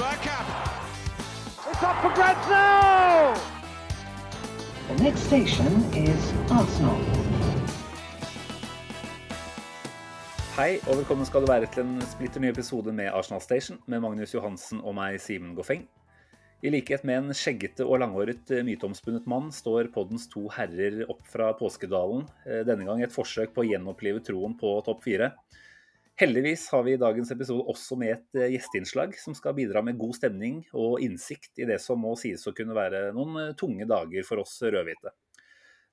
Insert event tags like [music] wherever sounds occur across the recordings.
Bergkamp. It's up for grabs now! The next station is Arsenal. Hei og velkommen skal du være til en splitter ny episode med Arsenal Station med Magnus Johansen og meg, Simen Goffeng. I likhet med en skjeggete og langhåret eh, myteomspunnet mann står poddens to herrer opp fra påskedalen, eh, denne gang et forsøk på å gjenopplive troen på topp fire. Heldigvis har vi i dagens episode også med et eh, gjesteinnslag som skal bidra med god stemning og innsikt i det som må sies å kunne være noen tunge dager for oss rødhvite.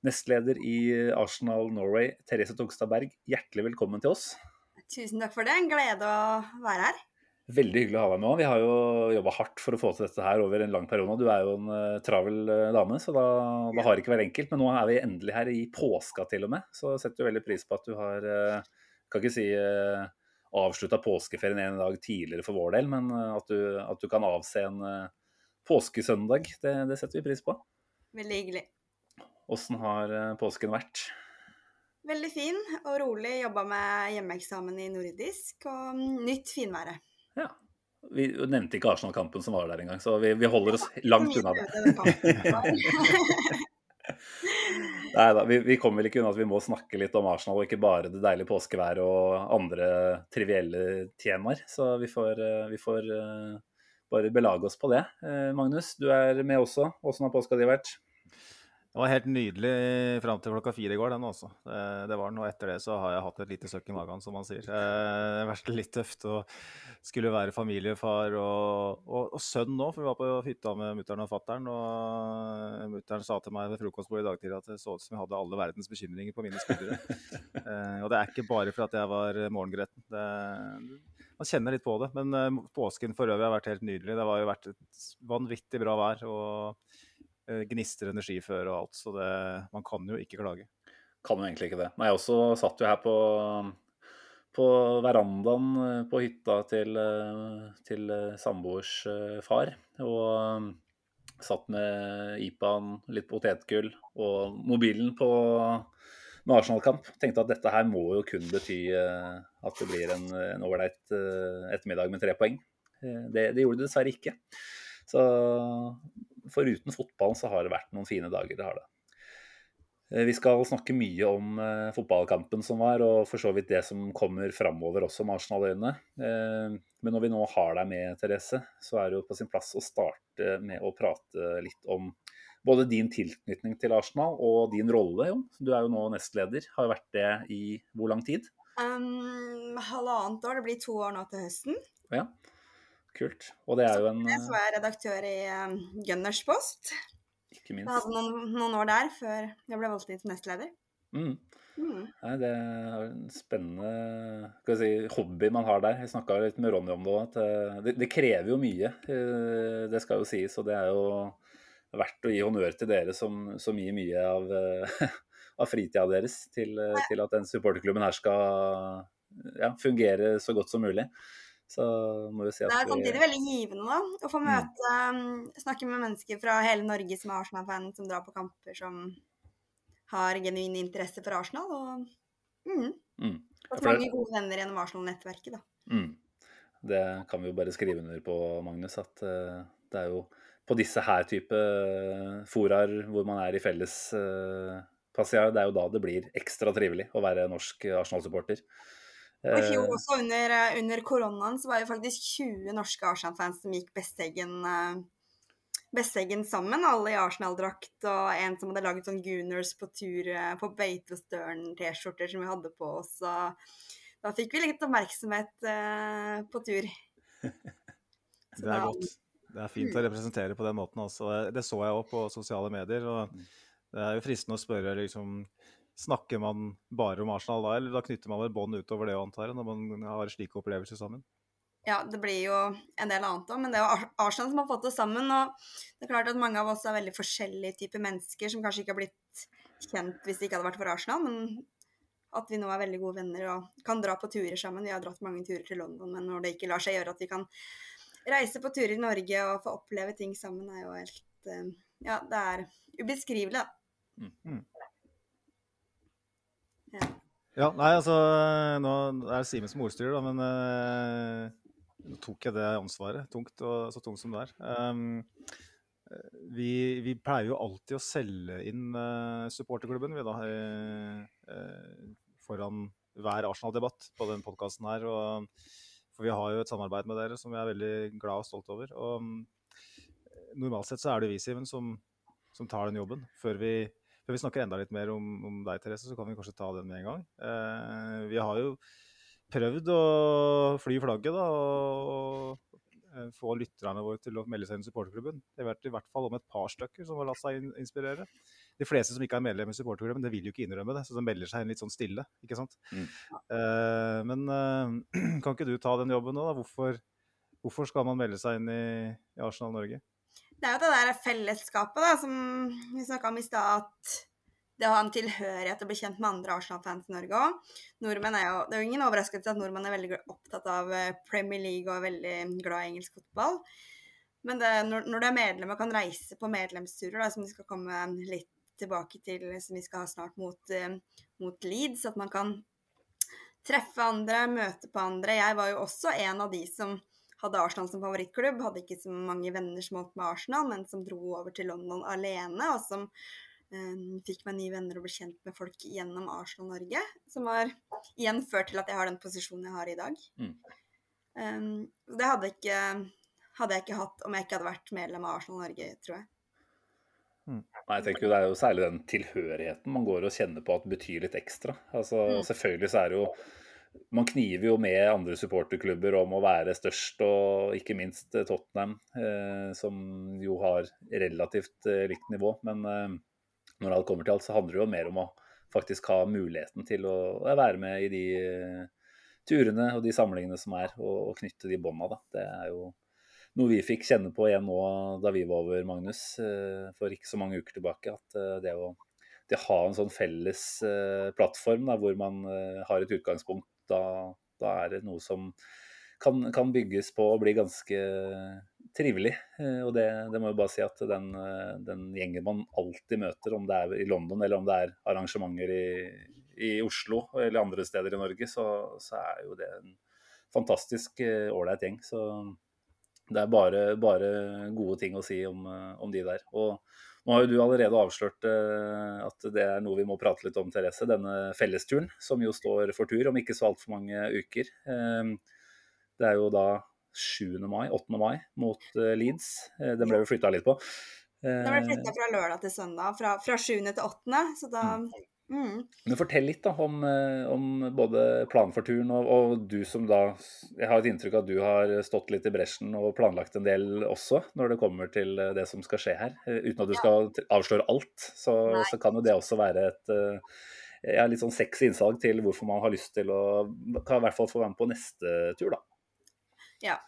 Nestleder i Arsenal Norway, Therese Togstad Berg, hjertelig velkommen til oss. Tusen takk for det. En glede å være her. Veldig hyggelig å ha deg med. Vi har jo jobba hardt for å få til dette her over en lang periode. Du er jo en travel dame, så da, da, har det ikke vært enkelt. Men nå er vi endelig her i påska til og med, så setter jo veldig pris på at du har Kan ikke si uh, avslutta påskeferien en dag tidligere for vår del, men at du, at, du, kan avse en påskesøndag. Det, det, setter vi pris på. Veldig hyggelig. Åssen har påsken vært? Veldig fin og rolig. Jobba med hjemmeeksamen i nordisk og nytt finvære. Ja. Vi nevnte ikke Arsenal-kampen som var der engang, så vi, vi, holder oss langt unna det. [laughs] [laughs] Nei da, vi, vi, kommer vel ikke unna at vi må snakke litt om Arsenal, og ikke bare det deilige påskeværet og andre trivielle temaer. Så vi får, vi får uh, bare belage oss på det. Uh, Magnus, du er med også. Åssen har påska di vært? Det var helt nydelig fram til klokka fire i går, den også. Det, det var den, og etter det så har jeg hatt et lite søkk i magen, som man sier. Det har vært litt tøft å skulle være familiefar og, og, og sønn nå, for vi var på hytta med mutter'n og fatter'n. Og mutter'n sa til meg ved frokostbordet i dag tidlig at det så ut som jeg hadde alle verdens bekymringer på mine skuldre. [laughs] eh, og det er ikke bare for at jeg var morgengretten. Det, man kjenner litt på det. Men påsken for øvrig har vært helt nydelig. Det har jo vært et vanvittig bra vær. og Eh, gnister energi før og alt. Så det, man kan jo ikke klage. Kan jo egentlig ikke det. Nei, jeg også satt jo her på, på verandaen eh, på hytta til, eh, til samboers far. Og satt med IPA-en, litt potetgull og mobilen på med Arsenal-kamp. Tenkte at dette her må jo kun bety at det blir en ålreit ettermiddag med tre poeng. Det, det gjorde det dessverre ikke. Så foruten fotballen så har det vært noen fine dager. det har det. Eh, vi skal snakke mye om eh, fotballkampen som var, og for så vidt det som kommer framover også med Arsenal-øyene. Eh, men når vi nå har deg med, Therese, så er det jo på sin plass å starte med å prate litt om både din tilknytning til Arsenal og din rolle. Jo. Du er jo nå nestleder. Har vært det i hvor lang tid? Um, halvannet år. Det blir to år nå til høsten. Ja. Kult. Og det er jo en Så var jeg redaktør i um, Gunners Post. Ikke minst. Jeg hadde noen, noen, år der før jeg ble valgt inn som nestleder. Mm. Mm. Nei, det er en spennende si, hobby man har der. Jeg snakka litt med Ronny om det òg. Eh, det, det, krever jo mye, eh, det skal jo sies. Og det er jo verdt å gi honnør til dere som, som gir mye av, [laughs] av fritida deres til, til, at den supporterklubben her skal ja, fungere så godt som mulig. Så må vi si at Det er samtidig veldig givende da, å få mm. møte mm. Snakke med mennesker fra hele Norge som er Arsenal-fan, som drar på kamper, som har genuin interesse for Arsenal. Og mm. Mm. Fått mange gode venner gjennom Arsenal-nettverket, da. Mm. Det kan vi jo bare skrive under på, Magnus, at uh, det er jo på disse her type uh, foraer hvor man er i felles uh, passiar, det er jo da det blir ekstra trivelig å være norsk Arsenal-supporter. Og I fjor eh, også, under, eh, under, koronaen, så var det faktisk 20 norske Arsenal-fans som gikk Besteggen, eh, sammen. Alle i Arsenal-drakt, og en som hadde laget sånn Gooners på tur på Beitostølen-T-skjorter som vi hadde på oss. Og da fikk vi litt oppmerksomhet uh, på tur. [laughs] det er godt. Det er fint å representere på den måten også. Det så jeg òg på sosiale medier. og mm. Det er jo fristende å spørre liksom Snakker man bare om Arsenal da, eller da knytter man vel bånd utover det, antar jeg, når man har slike opplevelser sammen? Ja, det blir jo en del annet òg, men det er jo Arsenal som har fått det sammen. Og det er klart at mange av oss er veldig forskjellige typer mennesker som kanskje ikke har blitt kjent hvis det ikke hadde vært for Arsenal, men at vi nå er veldig gode venner og kan dra på turer sammen. Vi har dratt mange turer til London, men når det ikke lar seg gjøre at vi kan reise på turer i Norge og få oppleve ting sammen, er jo helt eh, Ja, det er ubeskrivelig, da. Mm. Ja. nei, altså Nå er det Simen som ordstyrer, da, men uh, nå tok jeg det ansvaret, tungt og så tungt som det er. Um, vi, vi, pleier jo alltid å selge inn uh, supporterklubben vi da, uh, foran hver Arsenal-debatt på den podkasten her. Og, for vi har jo et samarbeid med dere som vi er veldig glad og stolt over. Og um, normalt sett så er det vi, Simen, som, som, tar den jobben. Før vi, før vi snakker enda litt mer om, om, deg, Therese, så kan vi kanskje ta den med en gang. Eh, vi har jo prøvd å fly flagget da, og eh, få lytterne våre til å melde seg inn i supporterklubben. Det har vært i hvert fall om et par stykker som har latt seg inspirere. De fleste som ikke er medlem i supporterklubben, det vil jo ikke innrømme det, så de melder seg inn litt sånn stille. ikke sant? Mm. Uh, men uh, [clears throat] kan ikke du ta den jobben nå? da? Hvorfor, hvorfor skal man melde seg inn i, i Arsenal Norge? Det er jo det der fellesskapet da, som vi snakka om i stad, at det å ha en tilhørighet og bli kjent med andre Arsenal-fans i Norge òg. Det er jo ingen overraskelse at nordmenn er veldig opptatt av eh, Premier League og er veldig glad i engelsk fotball. Men det, når, når, du er medlem og kan reise på medlemsturer, da, som vi skal komme litt tilbake til, som vi skal ha snart mot, uh, mot Leeds, at man kan treffe andre, møte på andre. Jeg var jo også en av de som hadde Arsenal som favorittklubb. Hadde ikke så mange venner som holdt med Arsenal, men som dro over til London alene, og som Um, fikk meg nye venner og ble kjent med folk gjennom Arsenal Norge. Som har igjen ført til at jeg har den posisjonen jeg har i dag. Mm. Um, det hadde, ikke, hadde, jeg ikke hatt om jeg ikke hadde vært medlem av Arsenal Norge, tror jeg. Mm. Nei, jeg tenker Det er jo særlig den tilhørigheten man går og kjenner på at betyr litt ekstra. Altså, mm. Selvfølgelig så er det jo man kniver jo med andre supporterklubber om å være størst, og ikke minst Tottenham, eh, som jo har relativt eh, likt nivå. Men eh, når alt kommer til alt, så handler det jo mer om å faktisk ha muligheten til å være med i de eh, turene og de samlingene som er, og, og knytte de bånda. Det er jo noe vi fikk kjenne på igjen nå da vi var over, Magnus, eh, for ikke så mange uker tilbake. At eh, det å, det å ha en sånn felles plattform da, hvor man har et utgangspunkt, da, da er det noe som kan, kan, bygges på og bli ganske trivelig. Eh, og det, det må jo bare si at den, eh, den, gjengen man alltid møter, om det er i London eller om det er arrangementer i, i Oslo eller andre steder i Norge, så, så er jo det en fantastisk eh, ålreit gjeng. Så det er bare, bare, gode ting å si om, om, de der. Og nå har jo du allerede avslørt at det er noe vi må prate litt om, Therese. Denne fellesturen, som jo står for tur om ikke så altfor mange uker. Det er jo da 7. mai, 8. mai mot uh, Leeds. Uh, den ble jo flytta litt på. den ble flytta fra lørdag til søndag, fra, fra 7. til 8., så da mm. Mm. Men Fortell litt da om, om både planen for turen og, og, du som da Jeg har et inntrykk av at du har stått litt i bresjen og planlagt en del også når det kommer til det som skal skje her. Uten at du skal avsløre alt, så, så kan jo det også være et ja, litt sånn sexy innsalg til hvorfor man har lyst til å kan i hvert fall få være med på neste tur, da. Ja.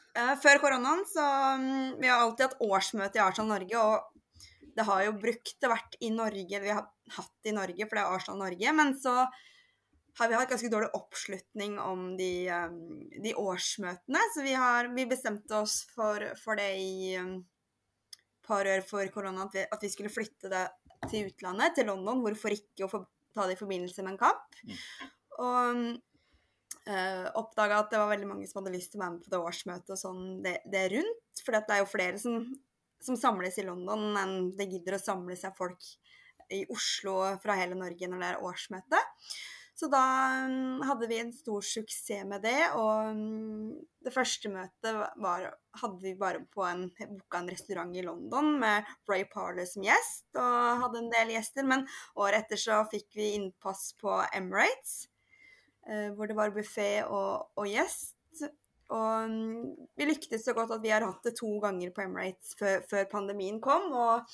Før koronaen så um, Vi har alltid hatt årsmøte i Arsenal Norge, og det har jo brukt det vært i Norge, vi har hatt i Norge, for det er Arsenal Norge. Men så har vi hatt ganske dårlig oppslutning om de, um, de årsmøtene. Så vi, har, vi bestemte oss for, for det i um, par år for korona at vi, at vi, skulle flytte det til utlandet, til London. Hvorfor ikke å få, ta det i forbindelse med en kamp? Mm. Og Uh, eh, Oppdaga at det var veldig mange som hadde lyst til å være med på det årsmøtet og sånn det, det rundt. For det er jo flere som, som, samles i London enn det gidder å samle seg folk i Oslo fra hele Norge når det er årsmøte. Så da um, hadde vi en stor suksess med det. Og um, det første møtet var, hadde vi bare på en, boka en restaurant i London med Ray Parler som gjest, og hadde en del gjester. Men året etter så fikk vi innpass på Emirates. Eh, hvor det var buffé og, og, gjest. Og mm, vi lyktes så godt at vi har hatt det to ganger på Emirates før, før pandemien kom. og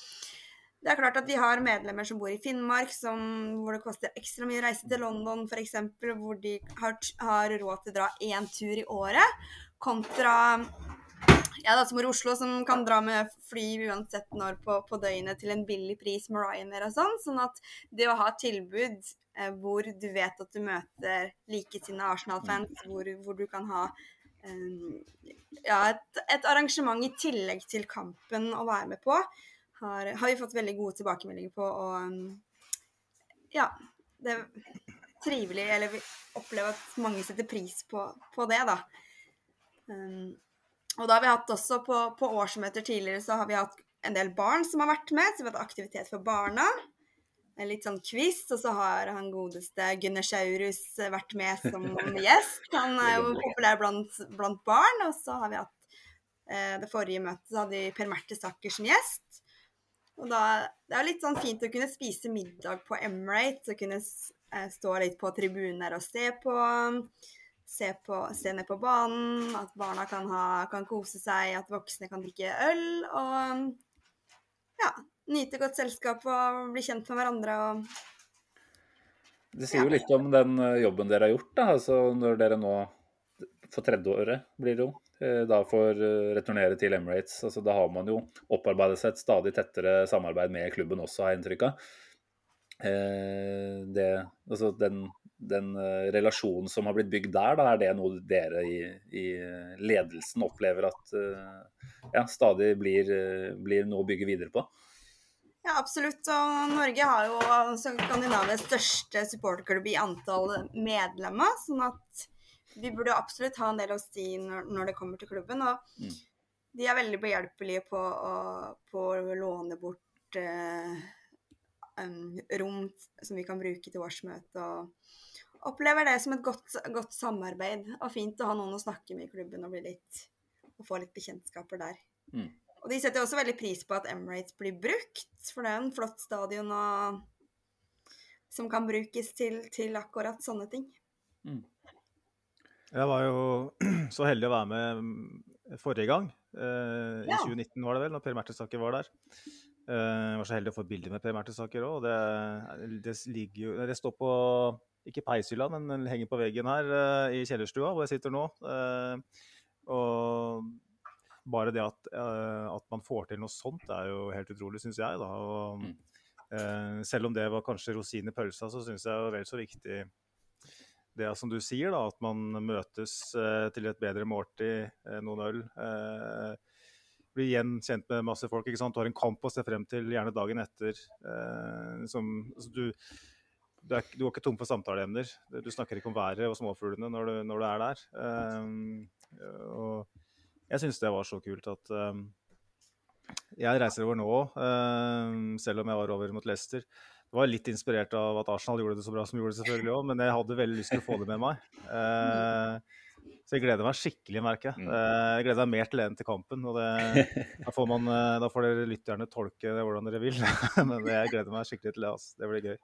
det er klart at vi har medlemmer som bor i Finnmark, som, hvor det koster ekstra mye å reise til London f.eks., hvor de har, har, råd til å dra én tur i året, kontra ja, da, som i Oslo, som kan dra med fly uansett når på, på døgnet til en billig pris med Ryanair og sånn. Sånn at det å ha tilbud Eh, hvor du vet at du møter likesinnede Arsenal-fans, hvor, hvor, du kan ha ja, et, et, arrangement i tillegg til kampen å være med på, har, har vi fått veldig gode tilbakemeldinger på. Og ja, det er trivelig, eller vi opplever at mange setter pris på, på det, da. Um, Og da har vi hatt også på, på årsmøter tidligere så har vi hatt en del barn som har vært med, vi har hatt aktivitet for barna. En litt sånn quiz, og så har han godeste Gunnersaurus vært med som [laughs] gjest. Han er jo populær blant, blant barn. Og så har vi hatt eh, det forrige møtet, så hadde vi Per Merte Sakker som gjest. Og da, Det er litt sånn fint å kunne spise middag på Emirates og kunne eh, stå litt på tribunen der og se på. Se, på, se ned på banen, at barna kan, ha, kan kose seg, at voksne kan drikke øl. Og ja, nyte godt selskap og bli kjent med hverandre. og Det sier jo litt om den eh, jobben dere har gjort, da. Altså når dere nå, for tredje året blir det jo, eh, da får eh, returnere til Emirates. Altså da har man jo opparbeidet seg et stadig tettere samarbeid med klubben også, har jeg inntrykk av. Det, altså den, den relasjonen som har blitt bygd der, da er det noe dere i, i ledelsen opplever at ja, stadig blir, blir noe å bygge videre på? Ja, absolutt. Og Norge har jo Skandinavias største supporterklubb i antall medlemmer. Sånn at vi burde absolutt ha en del å si når, det kommer til klubben. Og mm. de er veldig behjelpelige på, på å låne bort eh, rom som vi kan bruke til årsmøte. og Opplever det som et godt, godt, samarbeid og fint å ha noen å snakke med i klubben og, litt, og få litt bekjentskaper der. Mm. Og De setter også veldig pris på at Emirates blir brukt, for det er en flott stadion og, som kan brukes til, til, akkurat sånne ting. Mm. Jeg var jo [clears throat] så heldig å være med forrige gang. Eh, I ja. 2019 var det vel, når Per Mertesaker var der. Eh, jeg var så heldig å få bilde med Per Mertesaker òg. Det, det, ligger jo Det står på ikke peishylla, men den henger på veggen her eh, i kjellerstua hvor jeg sitter nå. Eh, og bare det at, at, man får til noe sånt, er jo helt utrolig, syns jeg. Da. Og, mm. selv om det var kanskje rosin i pølsa, så syns jeg det er vel så viktig det som du sier, da, at man møtes til et bedre måltid, noen øl blir igjen kjent med masse folk. ikke sant? Du har en kamp å se frem til, gjerne dagen etter. Eh, som, altså du, du, er, du, er, ikke tom for samtaleemner. Du snakker ikke om været og småfuglene når du, når du er der. Eh, og jeg syns det var så kult at um, jeg reiser over nå, eh, selv om jeg var over mot Leicester. Det var litt inspirert av at Arsenal gjorde det så bra som gjorde det, selvfølgelig også, men jeg hadde veldig lyst til å få det med meg. Uh, så jeg gleder meg skikkelig, merker jeg. Eh, jeg gleder meg mer til enn til kampen. og det, da, får man, uh, da får dere lytterne tolke det hvordan dere vil. [laughs] Men jeg gleder meg skikkelig til det. Altså. Det blir gøy.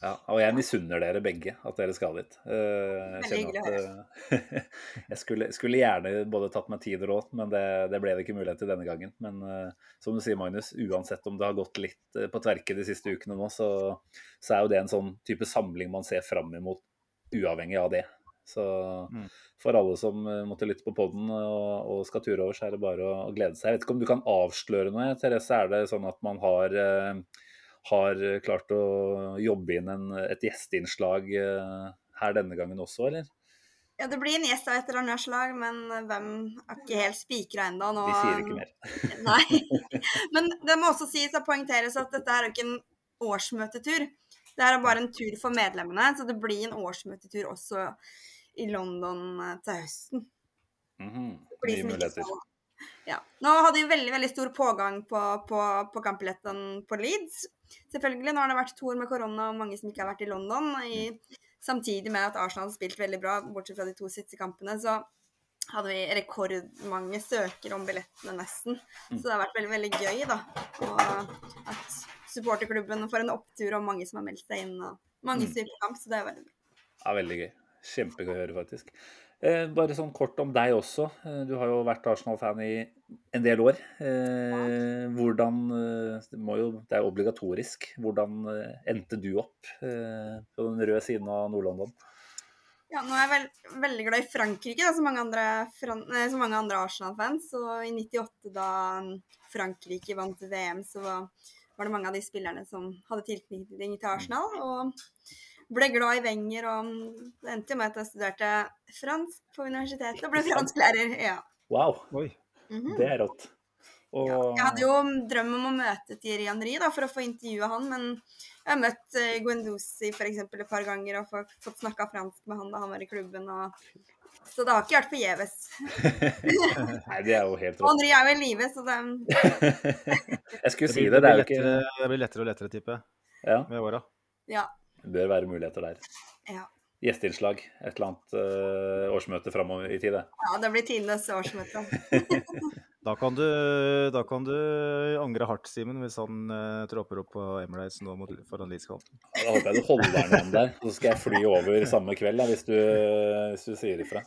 Ja, og jeg misunner dere begge at dere skal dit. Eh, jeg at [laughs] jeg skulle, skulle, gjerne både tatt meg tid og råd, men det, det, ble det ikke mulighet til denne gangen. Men som du sier, Magnus, uansett om det har gått litt på tverke de siste ukene nå, så, så er jo det en sånn type samling man ser fram imot, uavhengig av det. Så mm. for alle som eh, måtte lytte på poden og, og, skal ture over, så er det bare å, å, glede seg. Jeg vet ikke om du kan avsløre noe, Therese. Er det sånn at man har, eh, har klart å jobbe inn en, et gjesteinnslag eh, her denne gangen også, eller? Ja, det blir en gjest av et eller annet slag, men hvem er ikke helt spikra ennå. Vi sier ikke mer. [laughs] Nei. Men det må også sies og poengteres at dette er jo ikke en årsmøtetur. Det er bare en tur for medlemmene, så det blir en årsmøtetur også i London eh, til høsten. Mm -hmm. Nye muligheter. Ja. Nå hadde vi veldig veldig stor pågang på, på, på kampbilletten på Leeds. Selvfølgelig, Nå har det vært to år med korona og mange som ikke har vært i London. I, samtidig med at Arsenal har spilt veldig bra, bortsett fra de to siste kampene, så hadde vi rekordmange søkere om billettene, nesten. Mm. Så det har vært veldig veldig gøy, da. Og at supporterklubben får en opptur, og mange som har meldt seg inn. og Mange mm. kamp, så det er veldig gøy. Ja, veldig gøy. Kjempegøy å høre, faktisk. Eh, bare sånn kort om deg også. Eh, du har jo vært Arsenal-fan i en del år. Eh, hvordan det, jo, det er obligatorisk. Hvordan endte du opp eh, på den røde siden av Nord-London? Ja, nå er jeg veld, veldig glad i Frankrike, da, som mange andre, andre Arsenal-fans. Og i 98, da Frankrike vant VM, så var, var, det mange av de spillerne som hadde tilknytning til Arsenal. Og ble glad i Wenger, og det endte jo med at jeg studerte fransk på universitetet og ble fransklærer. Ja. Wow. Oi. Mm -hmm. Det er rått. Og... Ja, jeg hadde jo drøm om å møte Thierry Henry da, for å få intervjue han, men Jeg har møtt uh, Guendouzi for eksempel, et par ganger og fått, fått snakka fransk med han da han var i klubben. Og... Så det har ikke vært forgjeves. [laughs] Nei, det er jo helt rått. Henry er jo i live, så det [laughs] Jeg skulle si blir- det, det er jo blir ikke lettere, det blir lettere og lettere, tipper jeg, Ja, med åra. Ja. Det bør være muligheter der. Ja. Gjesteinnslag. Et eller annet uh, årsmøte framover i tid, det. ja, det blir tidenes årsmøte. [laughs] Da kan du, da kan du angre hardt, Simen, hvis han uh, tropper opp på Emirates nå mot, foran Leeds-kampen. Da håper jeg du holder igjen der. Så skal jeg fly over samme kveld, da, hvis du, hvis du sier ifra.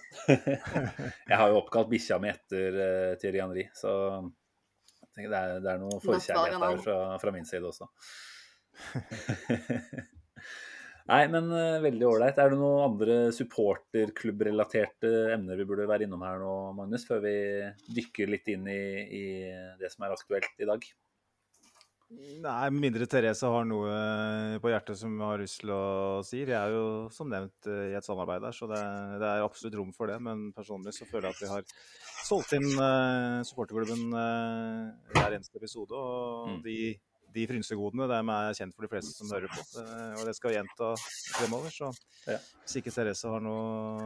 [laughs] Jeg har jo oppkalt bikkja mi etter uh, Thierry Henry, så det er, det er noe forkjærlighet der fra, fra min side også. [laughs] Nei, men uh, veldig ålreit. Er det noen andre supporterklubbrelaterte emner vi burde være innom her nå, Magnus, før vi dykker litt inn i, i det som er aktuelt i dag? Nei, med mindre Therese har noe på hjertet som har lyst til å si. Vi er jo som nevnt eh, i et samarbeid der, så det, det er absolutt rom for det. Men personlig så føler jeg at vi har solgt inn uh, supporterklubben uh, hver eneste episode. Og Mm. de, de frynsegodene De er kjent for de fleste som hører på. [laughs] Eh, og det skal vi gjenta fremover. Så hvis ikke Therese har noe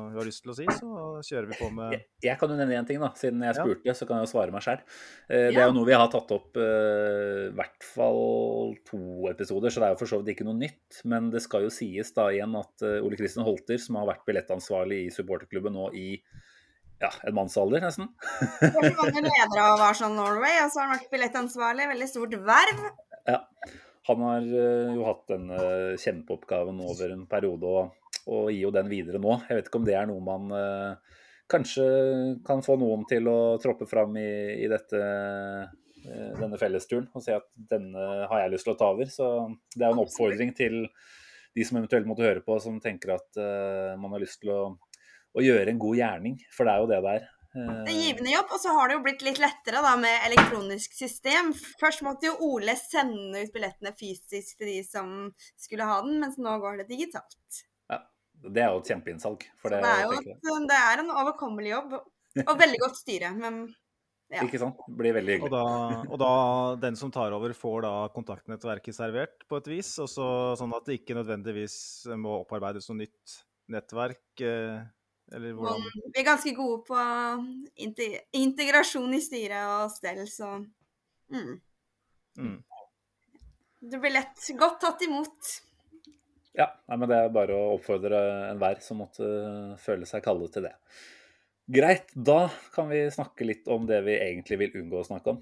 hun har lyst til å si, så kjører vi på med Jeg, jeg kan jo nevne én ting, da. Siden jeg Ja. spurte, så kan jeg jo svare meg sjøl. Det er jo noe vi har tatt opp eh, i hvert fall to episoder, så det er jo for så vidt ikke noe nytt. Men det skal jo sies da igjen at eh, Ole Kristin Holter, som har vært billettansvarlig i supporterklubben nå i ja, en mannsalder, nesten. Veldig mange ledere av Arsenal Norway, og så har han vært billettansvarlig. Veldig stort verv. Ja. Han har eh, jo hatt denne kjempeoppgaven over en periode, og, og gir jo den videre nå. Jeg vet ikke om det er noe man eh, kanskje kan få noen til å troppe fram i, i dette, eh, denne fellesturen og si at denne har jeg lyst til å ta over. Så det er jo en oppfordring til de som eventuelt måtte høre på, som tenker at eh, man har lyst til å, å gjøre en god gjerning, for det er jo det det er. Det er Eh, givende jobb, og så har det jo blitt litt lettere da med elektronisk system. Først måtte jo Ole sende ut billettene fysisk til de som skulle ha den, mens nå går det digitalt. Det er jo et kjempeinnsalg. For det, det er jo et, det er en overkommelig jobb, og veldig godt styre. Men ja. Ikke sant? Det blir veldig Og hyggelig. da, og da den som tar over, får da kontaktnettverket servert på et vis. Og så, sånn at det ikke nødvendigvis må opparbeides noe nytt nettverk. Eh, Og vi er ganske gode på integ integrasjon i styret og stell, så mm. mm. Det blir lett godt tatt imot. Ja, nei, men det er bare å oppfordre enhver som måtte føle seg kallet til det. Greit, da kan vi snakke litt om det vi egentlig vil unngå å snakke om.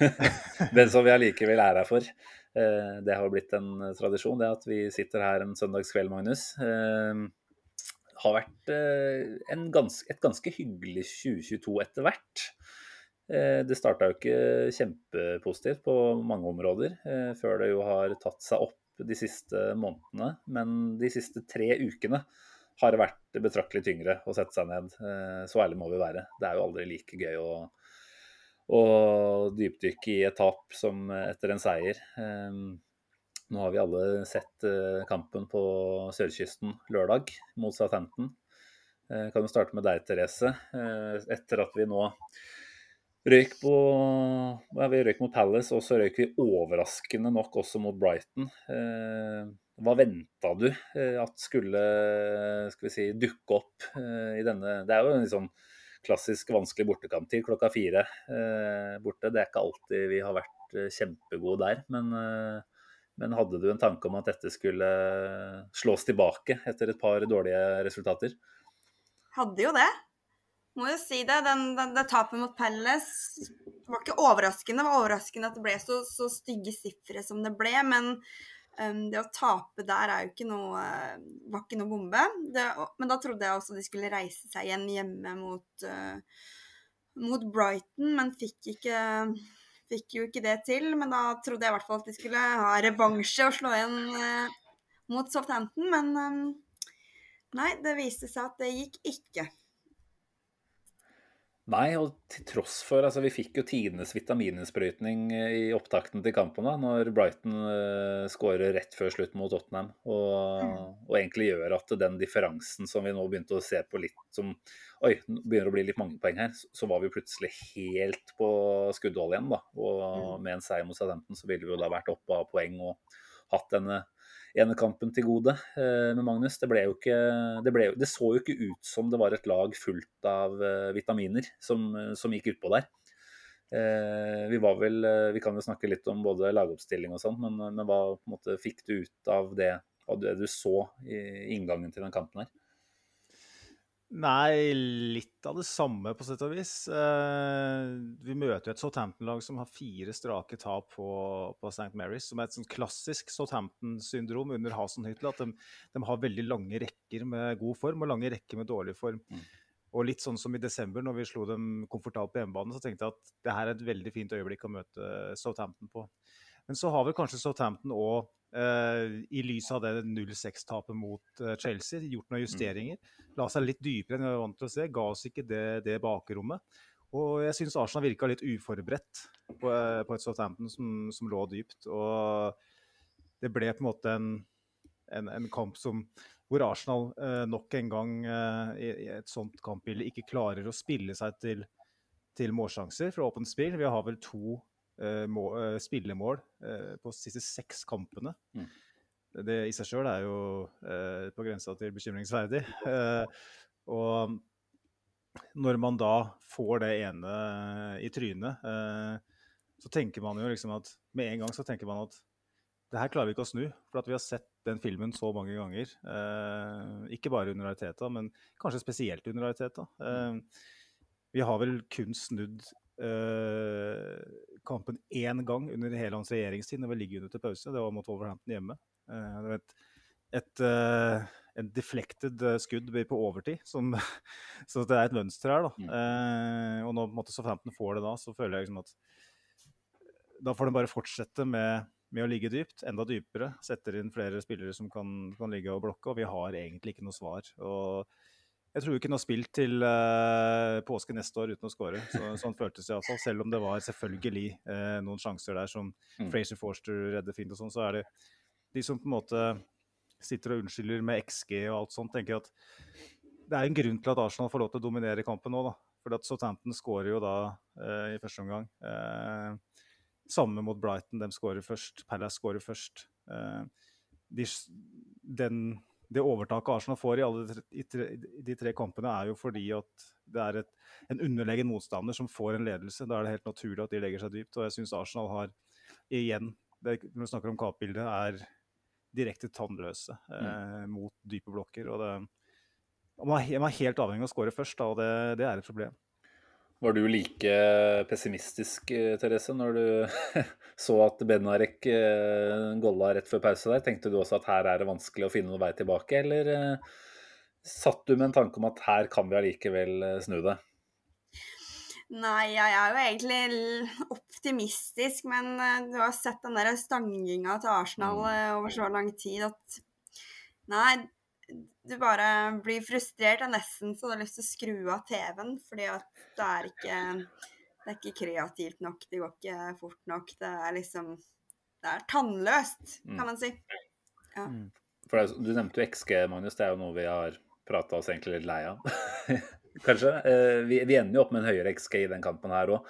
[laughs] Den som vi allikevel er her for. Eh, Det har blitt en tradisjon, det at vi sitter her en søndagskveld, Magnus. Har vært eh, en gans et ganske hyggelig 2022 etter hvert. Eh, Det starta jo ikke kjempepositivt på mange områder, eh, før det jo har tatt seg opp de siste månedene. Men de siste tre ukene har det vært betraktelig tyngre å sette seg ned. Så ærlig må vi være. Det er jo aldri like gøy å, å dypdykke i et tap som etter en seier. Nå har vi alle sett eh, kampen på sørkysten lørdag mot Southampton. Eh, Kan jo starte med deg, Therese. Eh, Etter at vi nå røyk på ja, Vi røyk mot Palace, og så røyk vi overraskende nok også mot Brighton. Hva venta du at skulle si, dukke opp i denne Det er jo en sånn klassisk vanskelig bortekamptid klokka fire borte. Det er ikke alltid vi har vært kjempegode der, men, men hadde du en tanke om at dette skulle slås tilbake etter et par dårlige resultater? Hadde jo det. Må jo si det. Den, den, det tapet mot Palace var ikke overraskende. Det var overraskende at det ble så, så stygge sifre som det ble. Men um, det å tape der er jo ikke noe var ikke noe bombe. Det, men da trodde jeg også de skulle reise seg igjen hjemme mot, uh, mot Brighton, men fikk ikke Fikk jo ikke det til. Men da trodde jeg i hvert fall at de skulle ha revansje og slå igjen eh, mot Southampton. Men um, nei, det viste seg at det gikk ikke. Nei, og til tross for altså Vi fikk jo tidenes vitamininnsprøytning i opptakten til kampen da, når Brighton uh, skårer rett før slutt mot Tottenham. Og, og egentlig gjør at den differansen som vi nå begynte å se på litt som Oi, nå begynner å bli litt mange poeng her. Så, så var vi plutselig helt på skuddhold igjen. da, Og med en seier mot Southampton så ville vi jo da vært oppe av poeng og hatt denne ene kampen til gode med Magnus. Det, ble jo ikke, det, ble, det, så jo ikke ut som det var et lag fullt av vitaminer som, som gikk utpå der. Vi var vel Vi kan jo snakke litt om både lagoppstilling og sånn, men, men, hva måte, fikk du ut av det, av det du så i inngangen til den kampen her? Nei, litt av det samme, på sett og vis. Eh, vi møter jo et Southampton-lag som har fire strake tap på, på St. Mary's, som er et sånn klassisk Southampton-syndrom under Hasenhyttel. At de, de, har veldig lange rekker med god form og lange rekker med dårlig form. Mm. Og litt sånn som i desember, når vi slo dem komfortabelt på hjemmebane, så tenkte jeg at det her er et veldig fint øyeblikk å møte Southampton på. Men så har vel kanskje Southampton Uh, I lys av det 0-6-tapet mot uh, Chelsea, gjort noen mm. justeringer. La seg litt dypere enn vi var vant til å se. Ga oss ikke det, det bakrommet. Og jeg syns Arsenal virka litt uforberedt på, uh, på et Southampton som, som, lå dypt. Og det ble på en måte en, en, en kamp som, hvor Arsenal nok en gang i, i, et sånt kampbilde ikke klarer å spille seg til, til målsjanser fra åpent spill. Vi har vel to Eh, må, eh, spillemål eh, på de siste seks kampene. Mm. Det i seg sjøl er jo på grensa til bekymringsverdig. og når man da får det ene i trynet, så tenker man jo liksom at med en gang så tenker man at det her klarer vi ikke å snu. For at vi har sett den filmen så mange ganger. Eh, ikke bare under Ariteta, men kanskje spesielt under Ariteta. Eh, vi har vel kun snudd kampen én gang under hele hans regjeringstid, når vi ligger under til pause. Det var mot Wolverhampton hjemme. Uh, det var et, et, uh, en deflected skudd blir på overtid, som, [laughs] så det er et mønster her. da. Mm. og når Southampton får det da, så føler jeg liksom at da får de bare fortsette med, med, å ligge dypt, enda dypere. Setter inn flere spillere som kan, kan ligge og blokke, og vi har egentlig ikke noe svar. og jeg tror ikke hun har spilt til uh, påske neste år uten å skåre. Så, [laughs] sånn føltes det iallfall. Selv om det var selvfølgelig uh, noen sjanser der som mm. Fraser Forster redder fint og sånn, så er det de som på en måte sitter og unnskylder med XG og alt sånt, tenker at det er en grunn til at Arsenal får lov til å dominere kampen nå, da. For at Southampton skårer jo da uh, i første omgang. samme mot Brighton, de skårer først. Palace skårer først. De, den det overtaket Arsenal får i alle de tre, de tre kampene, er jo fordi at det er et, en underlegen motstander som får en ledelse. Da er det helt naturlig at de legger seg dypt. Og jeg syns Arsenal har igjen, det, når vi snakker om kampbildet, er direkte tannløse eh, mm. mot dype blokker. og det, man er helt avhengig av å skåre først, da, og det, det er et problem. Var du like pessimistisk, eh, Therese, når du [laughs] så at Benarek eh, golla rett før pause der? Tenkte du også at her er det vanskelig å finne noen vei tilbake, eller eh, satt du med en tanke om at her kan vi allikevel snu det? Nei, jeg er jo egentlig optimistisk, men du har sett den der stanginga til Arsenal mm. over så lang tid at Nei, du bare blir frustrert. Er nesten så du har lyst til å skru av TV-en, fordi at det er ikke det er ikke kreativt nok, det går ikke fort nok. Det er liksom Det er tannløst, kan mm. man si. Ja. Mm. For det, Du nevnte jo XG, Magnus. Det er jo noe vi har prata oss egentlig litt lei av. [laughs] Kanskje. Eh, vi, vi, ender jo opp med en høyere XG i den kampen her òg.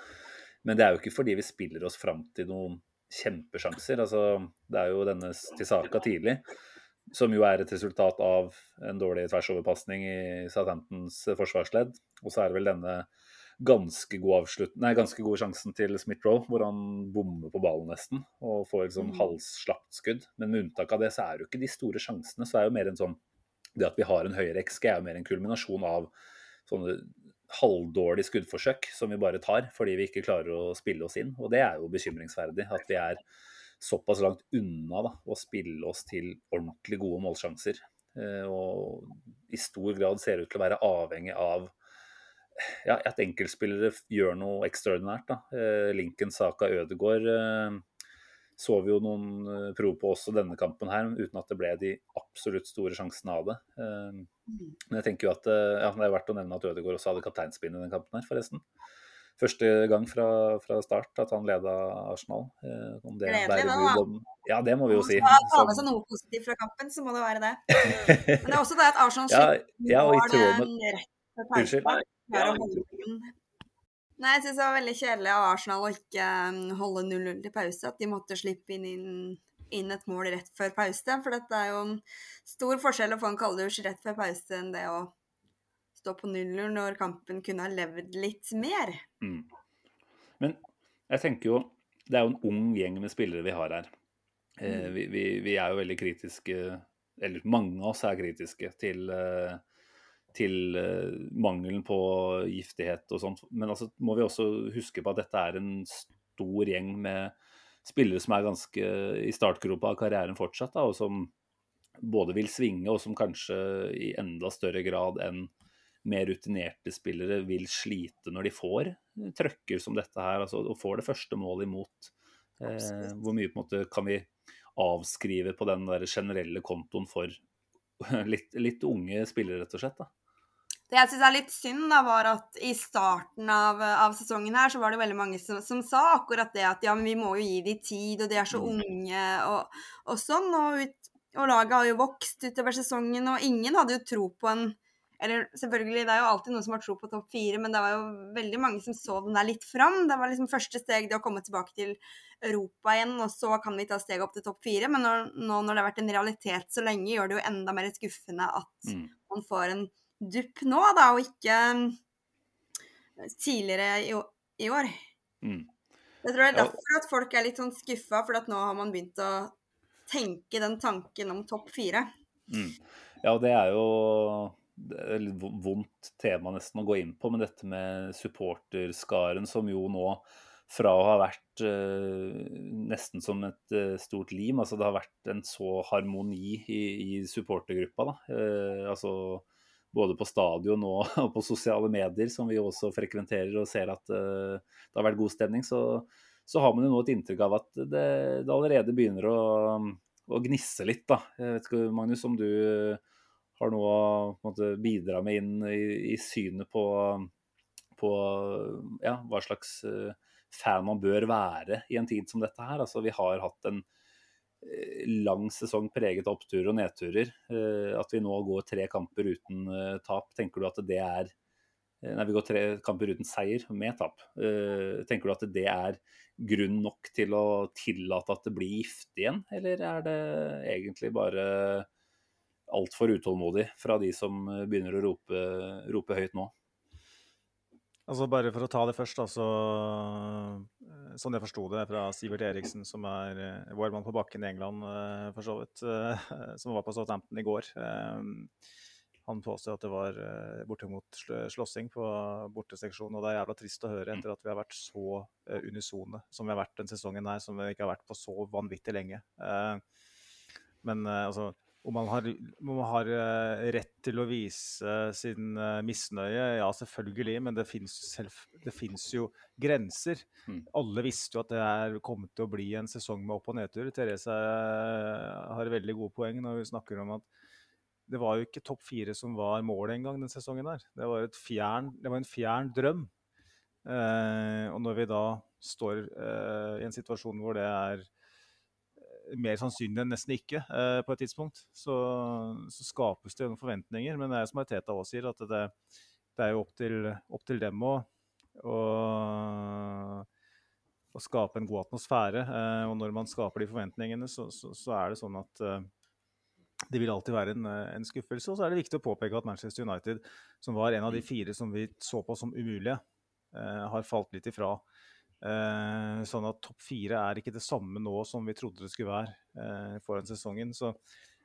Men det er jo ikke fordi vi spiller oss fram til noen kjempesjanser. Altså, det er jo denne til saka tidlig som jo er et resultat av en dårlig tversoverpasning i Southamptons forsvarsledd. Og så er det vel denne ganske, god nei, ganske gode sjansen til Smith-Roe, hvor han bommer på ballen nesten og får et sånn mm. halsslapt skudd. Men med unntak av det, så er det jo ikke de store sjansene. Så er det jo mer en sånn Det at vi har en høyere XG, er jo mer en kulminasjon av sånne halvdårlige skuddforsøk som vi bare tar fordi vi ikke klarer å spille oss inn. Og det er jo bekymringsverdig. At vi er såpass langt unna da, å spille oss til ordentlig gode målsjanser. Eh, og i stor grad ser ut til å være avhengig av ja, at enkeltspillere gjør noe ekstraordinært. Da. Eh, Lincoln Saka Ødegaard eh, så vi jo noen prover på også denne kampen her, uten at det ble de absolutt store sjansene av det. Men jeg tenker jo at ja, det er verdt å nevne at Ødegaard også hadde kapteinspinn i den kampen her, forresten første gang fra, fra, start at han leda Arsenal. Eh, Gledelig, da. Ja, det må vi jo si. Hvis man tar med seg noe positivt fra kampen, så må det være det. [laughs] Men det er også det at Arsenal ja, ja, og i tråd med Unnskyld. Nei, jeg syns det var veldig kjedelig av Arsenal å ikke um, holde 0-0 til pause. At de måtte slippe inn, inn inn et mål rett før pause. For dette er jo en stor forskjell å få en kalddusj rett før pause enn det å stå på nuller når kampen kunne ha levd litt mer. Mm. Men jeg tenker jo Det er jo en ung gjeng med spillere vi har her. Eh, vi, vi, vi, er jo veldig kritiske, eller mange av oss er kritiske til, eh, til eh, mangelen på giftighet og sånt. Men altså må vi også huske på at dette er en stor gjeng med spillere som er ganske i startgropa av karrieren fortsatt, da, og som både vil svinge, og som kanskje i enda større grad enn mer rutinerte spillere vil slite når de får trøkker som dette her, altså, og får det første målet imot. Eh, hvor mye på en måte kan vi avskrive på den der generelle kontoen for [laughs] litt, litt unge spillere, rett og slett? da? Det jeg syns er litt synd, da, var at i starten av, av, sesongen her, så var det veldig mange som, som, sa akkurat det at ja, men vi må jo gi dem tid, og de er så mm. unge, og, og sånn. Og, ut, og, laget har jo vokst utover sesongen, og ingen hadde jo tro på en Eller selvfølgelig, det er jo alltid noen som har tro på topp fire, men det var jo veldig mange som så den der litt fram. Det var liksom første steg det å komme tilbake til Europa igjen, og så kan vi ta steget opp til topp fire. Men når, nå når det har vært en realitet så lenge, gjør det jo enda mer skuffende at mm. man får en dupp nå, da, og ikke eh, tidligere i, i år. Mm. Jeg tror det er derfor at folk er litt sånn skuffa, for at nå har man begynt å tenke den tanken om topp fire. Mm. Ja, det er jo et vondt tema nesten å gå inn på, men dette med supporterskaren som jo nå fra å ha vært uh, nesten som et uh, stort lim, altså det har vært en så harmoni i, i supportergruppa. da, uh, altså både på stadion og, [laughs] og, på sosiale medier, som vi også frekventerer og ser at uh, det har vært god stemning, så, så, har man jo nå et inntrykk av at det, det allerede begynner å, å, gnisse litt. da. Jeg vet ikke, Magnus, om du har noe å bidra med inn i, i synet på, på ja, hva slags eh, fan man bør være i en tid som dette her. Altså, vi har hatt en Eh, lang sesong preget av oppturer og nedturer. Eh, at vi nå går tre kamper uten tap, tenker du at det er Nei, vi går tre kamper uten seier med tap. Tenker du at det er grunn nok til å tillate at det blir giftig igjen, eller er det egentlig bare altfor utålmodig fra de som begynner å rope, rope høyt nå? Altså Bare for å ta det først, altså, sånn jeg forsto det fra Sivert Eriksen, som er uh, vår mann på bakken i England, for så vidt, [laughs] som var på Southampton i går. han påstår at det var bortimot slåssing på borteseksjonen. Og det er jævla trist å høre etter at vi har vært så unisone som vi har vært den sesongen her, som vi ikke har vært på så vanvittig lenge. men altså om man har, om man har uh, rett til å vise sin uh, misnøye, ja selvfølgelig, men det fins jo grenser. Mm. Alle visste jo at det er kommet til å bli en sesong med opp- og nedtur. Therese uh, har veldig gode poeng når hun snakker om at det var jo ikke topp fire som var målet engang den sesongen der. Det var, fjern, det var en fjern drøm. og når vi da står i en situasjon hvor det er mer sannsynlig enn nesten ikke eh, på et tidspunkt. Så, så, skapes det noen forventninger. Men det er som Teta også sier, at det, det, er jo opp til, opp til dem å, å, skape en god atmosfære. Eh, og når man skaper de forventningene, så, så, så er det sånn at eh, det vil alltid være en, en, skuffelse. Og så er det viktig å påpeke at Manchester United, som var en av de fire som vi så på som umulige, eh, har falt litt ifra. Eh, sånn at topp fire er ikke det samme nå som vi trodde det skulle være eh, foran sesongen. Så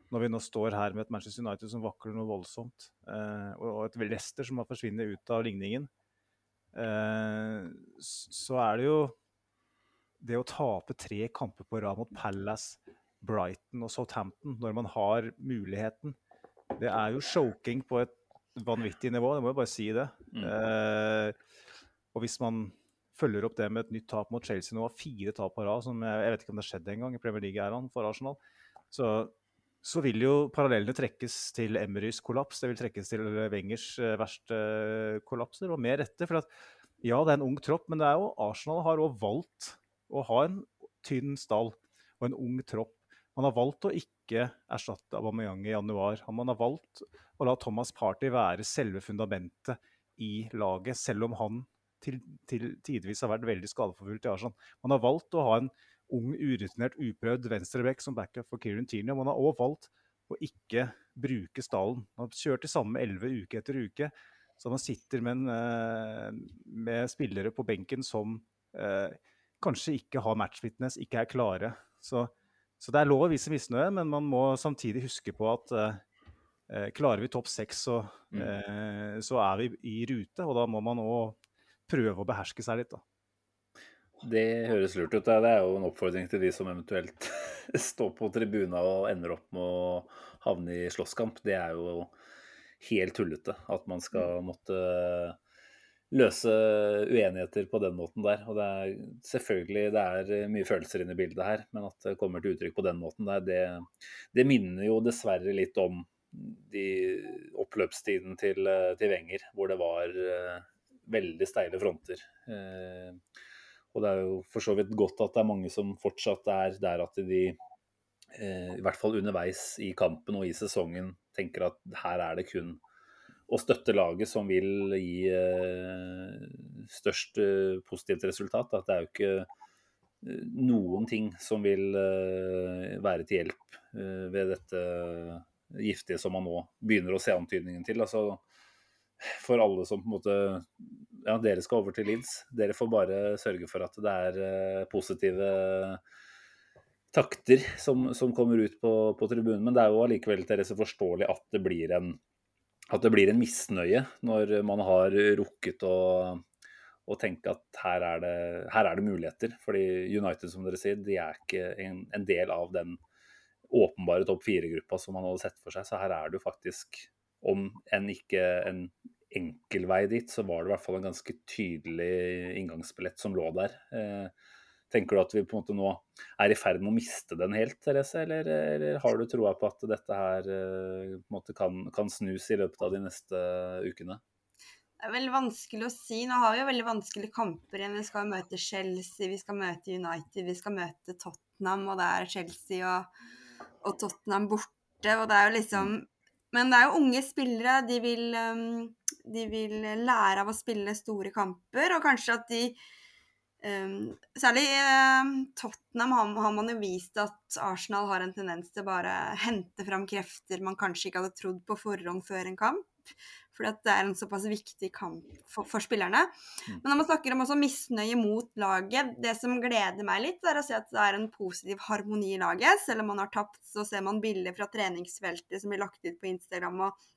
når vi nå står her med et Manchester United som vakler noe voldsomt, eh, og, et Leicester som har forsvunnet ut av ligningen, eh, så er det jo det å tape tre kamper på rad mot Palace, Brighton og Southampton når man har muligheten, det er jo choking på et vanvittig nivå. Det må jeg bare si det. Mm. Eh, og hvis man følger opp det med et nytt tap mot Chelsea nå. Fire tap på rad. som Jeg, vet ikke om det har skjedd engang i Premier League er han for Arsenal. Så, så, vil jo parallellene trekkes til Emerys kollaps. Det vil trekkes til Wengers eh, verste eh, kollapser, og mer rette. For at, ja, det er en ung tropp, men det er jo Arsenal har òg valgt å ha en tynn stall og en ung tropp. Man har valgt å ikke erstatte Aubameyang i januar. Man har valgt å la Thomas Party være selve fundamentet i laget, selv om han til, til tidvis har vært veldig skadeforfulgt i Arsenal. Man har valgt å ha en ung, urutinert, uprøvd venstreback som backup for Kieran Tierney. Man har også valgt å ikke bruke stallen. Man har kjørt de samme elleve uke etter uke. Så man sitter med, en, eh, med spillere på benken som eh, kanskje ikke har matchfitness, ikke er klare. Så, så, det er lov å vise misnøye, men man må samtidig huske på at eh, eh klarer vi topp seks, så, mm. eh, så, er vi i rute. Og da må man òg prøve å beherske seg litt, da. Det høres lurt ut. Det er jo en oppfordring til de som eventuelt [laughs] står på tribuna og ender opp med å havne i slåsskamp. Det er jo helt tullete at man skal måtte løse uenigheter på den måten der. Og det er selvfølgelig det er mye følelser inne i bildet her, men at det kommer til uttrykk på den måten der, det, det minner jo dessverre litt om de oppløpstiden til, til Wenger, hvor det var uh, veldig steile fronter. Eh, og det er jo for så vidt godt at det er mange som fortsatt er der at de, eh, i hvert fall underveis i kampen og i sesongen, tenker at her er det kun å støtte laget som vil gi eh, størst eh, positivt resultat. At det er jo ikke eh, noen ting som vil være til hjelp ved dette giftige som man nå begynner å se antydningen til. Altså, for alle som på en måte Ja, dere skal over til Leeds. Dere får bare sørge for at det er positive takter som, som kommer ut på, på, tribunen. Men det er jo allikevel til så forståelig at det blir en at det blir en misnøye når man har rukket å, å tenke at her er, det, her er, det, muligheter. Fordi United, som dere sier, de er ikke en, en del av den åpenbare topp fire-gruppa som man hadde sett for seg. Så her er det jo faktisk, om enn ikke en enkel vei dit, så var det i hvert fall en ganske tydelig inngangsbillett som lå der. Eh, Tenker du at vi på en måte nå er i ferd med å miste den helt, Therese? Eller, eller har du troa på at dette her eh, på en måte kan, kan, snus i løpet av de neste ukene? Det er veldig vanskelig å si. Nå har vi jo veldig vanskelige kamper igjen. Vi skal møte Chelsea, vi skal møte United, vi skal møte Tottenham, og det er Chelsea og, og Tottenham borte. Og det er jo liksom Men det er jo unge spillere. De vil, de vil lære av å spille store kamper, og kanskje at de særlig Tottenham har, man jo vist at Arsenal har en tendens til bare hente fram krefter man kanskje ikke hadde trodd på forhånd før en kamp. Fordi at det er en såpass viktig kamp for, for spillerne. Mm. Men når man snakker om også misnøye mot laget, det som gleder meg litt, er å se at det er en positiv harmoni i laget. Selv om man har tapt, så ser man bilder fra treningsfeltet som blir lagt ut på Instagram og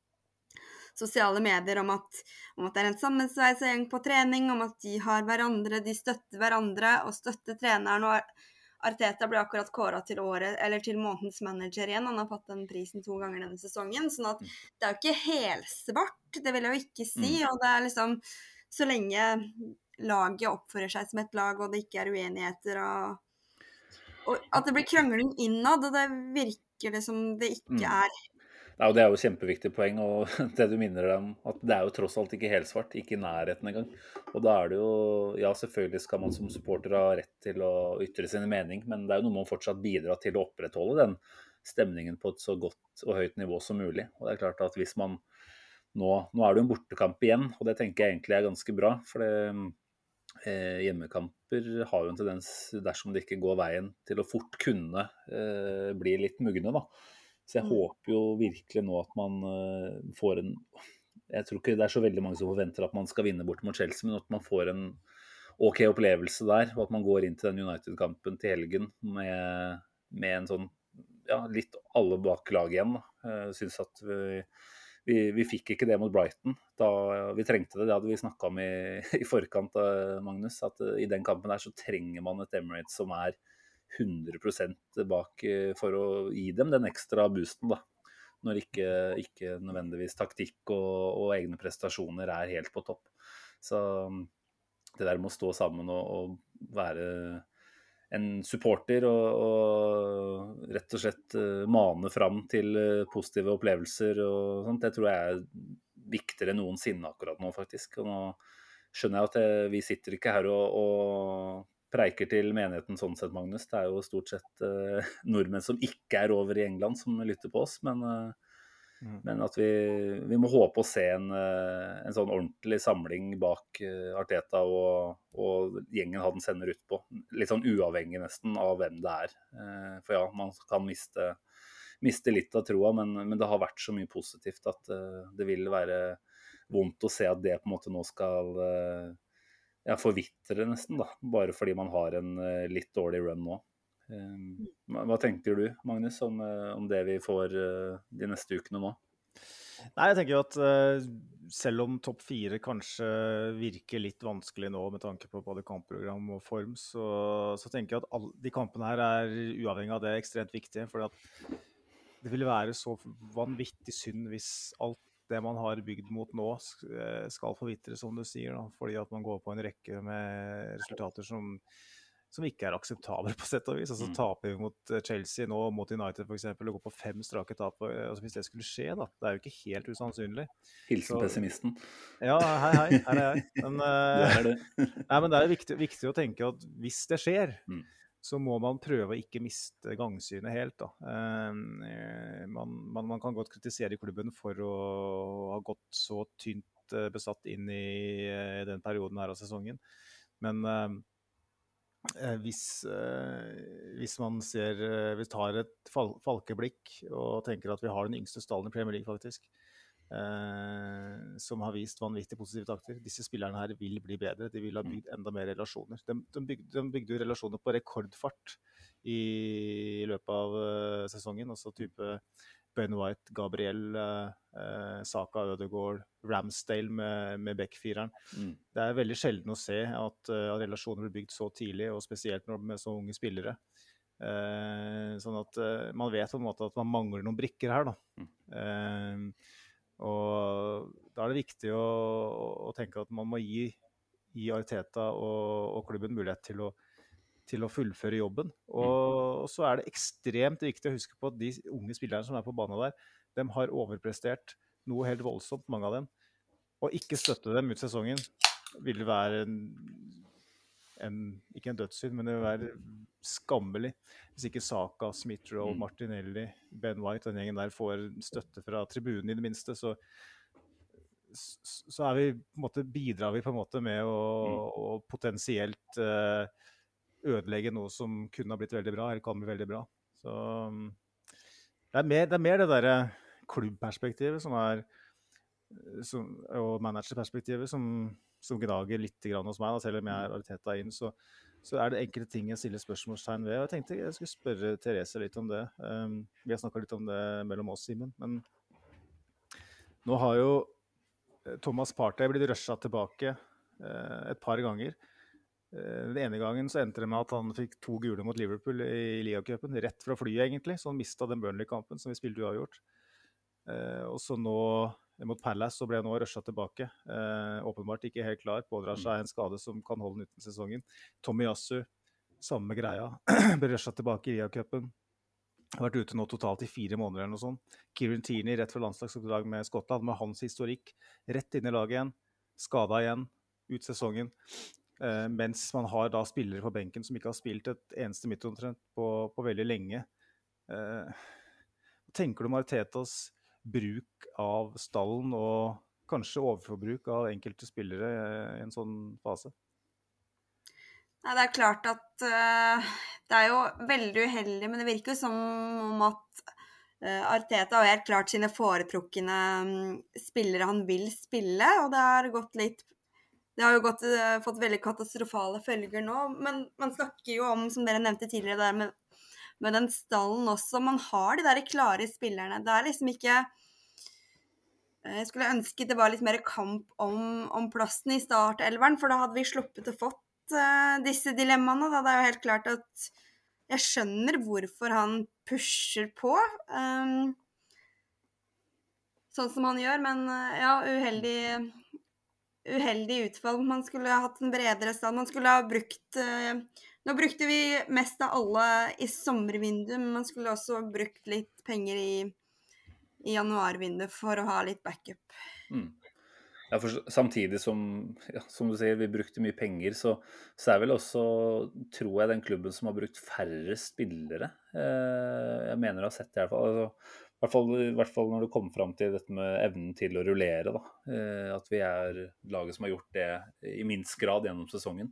sosiale medier om at, om at det er en sammensveisa gjeng på trening, om at de har hverandre, de støtter hverandre og støtter treneren. og Arteta ble akkurat kåra til året, eller til månedens manager igjen. Han har fått den prisen to ganger denne sesongen. sånn at mm. det er jo ikke helsvart, det vil jeg jo ikke si. Mm. Og det er liksom Så lenge laget oppfører seg som et lag, og det ikke er uenigheter og, og at det blir krangling innad, og det virker det som det ikke mm. er ja, og Det er jo kjempeviktig poeng. og [laughs] det du minner deg om, at Det er jo tross alt ikke helsvart, ikke i nærheten engang. Og da er det jo, ja Selvfølgelig skal man som supporter ha rett til å ytre sin mening, men det er jo noe man fortsatt bidrar til å opprettholde den stemningen på et så godt og høyt nivå som mulig. Og det er klart at hvis man Nå, nå er det jo en bortekamp igjen, og det tenker jeg egentlig er ganske bra. for det eh, hjemmekamper har jo en tendens, dersom det ikke går veien, til å fort kunne eh, bli litt mugne. da. Så jeg mm. håper jo virkelig nå at man uh, får en Jeg tror ikke det er så veldig mange som forventer at man skal vinne bort mot Chelsea, men at man får en OK opplevelse der. Og at man går inn til den United-kampen til helgen med, med, en sånn ja, litt alle bak laget igjen. Jeg syns at vi, vi, vi, fikk ikke det mot Brighton. Da vi trengte det. Det hadde vi snakka om i, [laughs] i forkant, Magnus. At i den kampen der så trenger man et Emirates som er 100 bak eh, for å gi dem den ekstra boosten. da. Når ikke, ikke nødvendigvis taktikk og, og, egne prestasjoner er helt på topp. Så mm, det der med å stå sammen og, og være en supporter og, og, rett og slett uh, mane fram til uh, positive opplevelser og sånt, det tror jeg er viktigere enn noensinne akkurat nå, faktisk. Og nå skjønner jeg at jeg, vi sitter ikke her og, og preiker til menigheten sånn sett, Magnus. Det er jo stort sett eh, nordmenn som ikke er over i England, som lytter på oss. Men eh, Mm. Men at vi, vi må håpe å se en, eh, en sånn ordentlig samling bak eh, Arteta og, og gjengen han sender ut på. Litt sånn uavhengig nesten av hvem det er. Eh, For ja, man kan miste, miste litt av troa, men, men det har vært så mye positivt at eh, det vil være vondt å se at det på en måte nå skal ja, forvitre nesten, da. Bare fordi man har en eh, litt dårlig run nå. Eh, Hva hva tenker du, Magnus, om, eh, om det vi får eh, de neste ukene nå? Nei, jeg tenker jo at selv om topp fire kanskje virker litt vanskelig nå med tanke på både kampprogram og form, så, så tenker jeg at alle de kampene her er uavhengig av det ekstremt viktige. For det ville være så vanvittig synd hvis alt det man har bygd mot nå, eh, skal forvitre, som du sier. Da, fordi at man går på en rekke med resultater som som ikke er akseptable, [laughs] på sett og vis. Altså Mm. Taper vi mot eh, Chelsea nå, mot United f.eks., og går på fem strake tap eh, altså Hvis det skulle skje, da. Det er jo ikke helt usannsynlig. Hilsen Så- pessimisten. Ja, hei, hei. Her er jeg. Men, [laughs] Det er det. [laughs] nei, men det er viktig, viktig å tenke at hvis det skjer, Mm. Så må man prøve å ikke miste gangsynet helt. Da. Eh, man, man, man kan godt kritisere klubben for å ha gått så tynt eh, besatt inn i eh, den perioden her av sesongen. Men hvis, hvis man ser Vi tar et fal falkeblikk og tenker at vi har den yngste stallen i Premier League, faktisk. Eh, som har vist vanvittig positive takter. Disse spillerne her vil bli bedre. De vil ha bygd enda mer relasjoner. De, de, bygde, de bygde jo relasjoner på rekordfart i løpet av uh, sesongen. Også type Ben White, Gabriel, eh, eh, Saka Ødegaard, Ramsdale med, med backfireren. Mm. Det er veldig sjelden å se at, eh, at relasjoner blir bygd så tidlig, og spesielt når, med så unge spillere. Eh, sånn at eh, man vet på en måte at man mangler noen brikker her, da. Mm. Og da er det viktig å, å tenke at man må gi, gi Arteta og, og klubben mulighet til å, til å fullføre jobben. Og, og så er det ekstremt viktig å huske på at de unge spillerne som er på banen der, de har overprestert noe helt voldsomt, mange av dem. Å ikke støtte dem ut sesongen vil være en, en ikke en dødssynd, men det vil være skammelig hvis ikke Saka, Smith-Rowe, Mm. Martinelli, Ben White den gjengen der får støtte fra tribunen i det minste, så, så vi, måte, bidrar vi på en måte med å, å potensielt uh, ødelegge noe som kunne ha blitt veldig bra, eller kan bli veldig bra. Så mm, det er mer det, er mer det derre klubbperspektivet som er som, og managerperspektivet som, som gnager litt grann hos meg, da, selv om jeg er Ariteta inn, så, så er det enkelte ting jeg stiller spørsmålstegn ved. og Jeg tenkte jeg skulle spørre Therese litt om det. Um, vi har snakka litt om det mellom oss, Simen. Men nå har jo eh, Thomas Partey blitt rusha tilbake uh, et par ganger. Eh, Den ene gangen så endte det med at han fikk to gule mot Liverpool i ligacupen. Rett fra flyet, egentlig. Så han mista den Burnley-kampen som vi spilte uavgjort. Uh, og så nå mot Palace så ble nå rusha tilbake. Eh, åpenbart ikke helt klar. Pådrar seg en skade som kan holde han uten sesongen. Tommy Yasu, samme greia. [clears throat] ble rusha tilbake i ligacupen. Har vært ute nå totalt i fire måneder eller noe sånt. Kieran Tierney rett fra landslagsoppdrag med Skottland, med hans historikk. Rett inn i laget igjen. Skada igjen. Ut sesongen. Eh, mens man har da spillere på benken som ikke har spilt et eneste midt omtrent på, på veldig lenge. Eh, tenker du om Artetas bruk av stallen og kanskje overforbruk av enkelte spillere eh, i en sånn fase? Nei, det er klart at uh, det er jo veldig uheldig, men det virker jo som om at uh, Arteta har helt klart sine foretrukne um, spillere han vil spille, og det har gått litt det har jo gått, fått veldig katastrofale følger nå, men man snakker jo om, som dere nevnte tidligere, det der med, med den stallen også. Man har de der klare spillerne. Det er liksom ikke eh, Jeg skulle ønske det var litt mer kamp om, om plassen i startelveren, for da hadde vi sluppet å fått uh, disse dilemmaene. Da. Det er jo helt klart at jeg skjønner hvorfor han pusher på. Um, sånn som han gjør, men eh, ja, uheldig Uheldig utfall. Man skulle ha hatt en bredere stand. Man skulle ha brukt eh, Nå brukte vi mest av alle i sommervinduet, men man skulle også brukt litt penger i, i januarvinduet for å ha litt backup. Mm. Ja, for samtidig som, ja, som du sier, vi brukte mye penger, så, så er vel også, tror jeg, den klubben som har brukt færre spillere. Eh, jeg mener å ha sett det i hvert fall. Altså, hvert fall, I hvert fall når det kommer fram til dette med evnen til å rullere. Da. Eh, at vi er laget som har gjort det i minst grad gjennom sesongen.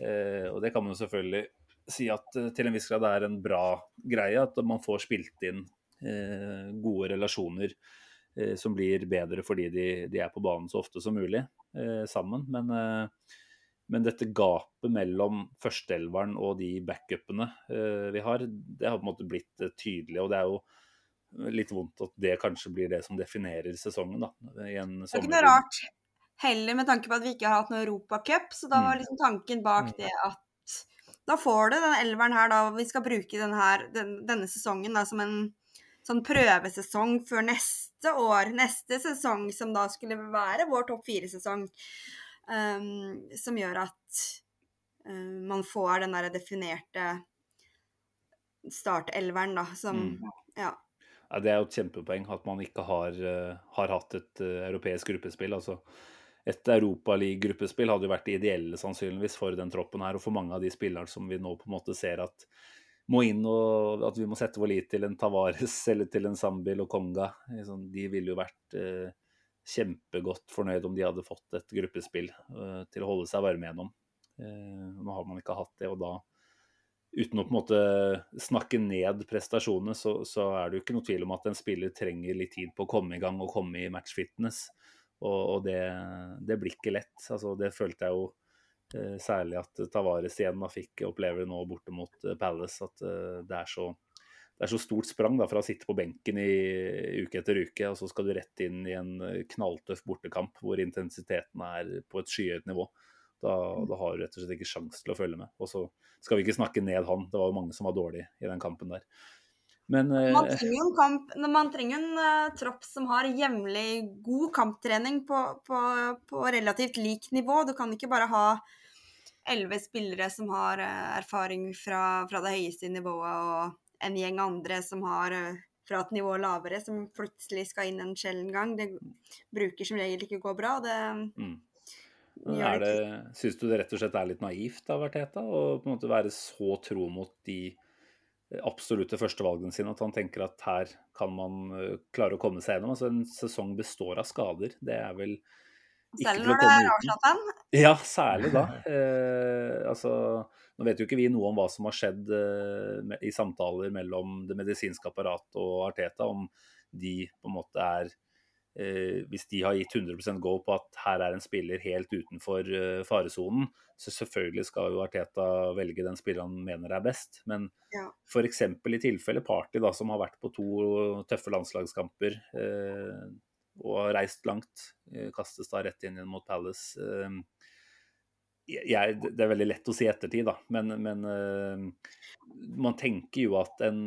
Eh, og det kan man jo selvfølgelig si at eh, til en viss grad er en bra greie. At man får spilt inn eh, gode relasjoner eh, som blir bedre fordi de, de, er på banen så ofte som mulig eh, sammen. Men, men, dette gapet mellom førsteelveren og de backupene vi har, det har på en måte blitt tydelig. og det er jo litt vondt at det kanskje blir det som definerer sesongen. da. det er ikke noe rart heller, med tanke på at vi ikke har hatt noen Europacup. Så da var mm. liksom tanken bak mm. det at da får du den elveren her, da. Vi skal bruke denne, den, denne sesongen da, som en sånn prøvesesong før neste år. Neste sesong, som da skulle være vår topp fire-sesong. Um, som gjør at um, man får den derre definerte startelveren, da, som mm. Ja. Ja, det er jo et kjempepoeng at man ikke har, uh, har hatt et uh, europeisk gruppespill. altså et europaliggruppespill hadde jo vært ideelle sannsynligvis for den troppen her, og for mange av de spillerne som vi nå på en måte ser at må inn og at vi må sette vår lit til en Tavares [laughs] eller til en Zambil og Konga. Liksom, de ville jo vært eh, kjempegodt fornøyd om de hadde fått et gruppespill til å holde seg varme gjennom. nå har man ikke hatt det, og da uten å på en måte snakke ned prestasjonene, så, så, er det jo ikke noe tvil om at en spiller trenger litt tid på å komme i gang og komme i matchfitness. Og, og det, det, blir ikke lett. Altså, det følte jeg jo eh, særlig at Tavares igjen da, fikk oppleve nå borte mot eh, Palace. At eh, det, er så, det, er så, stort sprang da, fra å sitte på benken i uke etter uke, og så skal du rett inn i en knalltøff bortekamp hvor intensiteten er på et skyhøyt nivå. Da, da, har du rett og slett ikke sjans til å følge med. Og så skal vi ikke snakke ned han, det var jo mange som var dårlige i den kampen der. Men, man trenger trenger en, kamp, man trenger en uh, tropp som har jevnlig god kamptrening på, på, på, relativt lik nivå. Du kan ikke bare ha elleve spillere som har uh, erfaring fra, fra, det høyeste nivået, og en gjeng andre som har uh, fra et nivå lavere, som plutselig skal inn en sjelden gang. Det bruker som regel ikke å gå bra. Det, mm. Det, Syns du det rett og slett er litt naivt av Arteta å på en måte være så tro mot de absolutte førstevalgene sine at han tenker at her kan man eh, klare å komme seg gjennom? Altså En sesong består av skader. Det er vel ikke Selv når det er Arsenal-fan? Ja, særlig da. [laughs] Eh, altså, nå vet jo ikke vi noe om hva som har skjedd eh, i samtaler mellom det medisinske apparatet og Arteta, om de på en måte er eh, hvis de har gitt 100% go på at her er en spiller helt utenfor eh, faresonen, så selvfølgelig skal jo Arteta velge den spilleren han mener er best. Men ja. f.eks. i tilfelle Party, da, som har vært på to tøffe landslagskamper eh, og har reist langt, eh, kastes da rett inn mot Palace. Eh, jeg, det er veldig lett å si ettertid, da, men, men uh, man tenker jo at en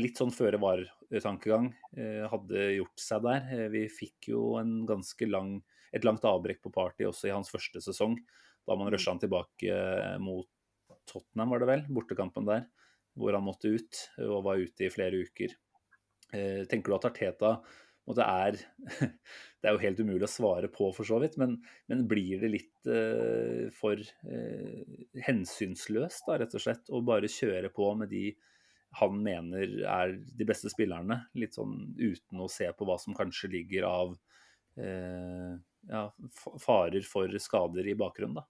litt sånn føre var-tankegang uh, hadde gjort seg der. Uh, vi fikk jo en ganske lang, et langt avbrekk på party også i hans første sesong, da man rusha han tilbake mot Tottenham, var det vel, bortekampen der, hvor han måtte ut og var ute i flere uker. tenker du at Arteta det er, [laughs] det er jo helt umulig å svare på, for så vidt. Men, men blir det litt eh, for eh, hensynsløst, da, rett og slett, å bare kjøre på med de han mener er de beste spillerne, litt sånn uten å se på hva som kanskje ligger av eh, ja, farer for skader i bakgrunnen, da?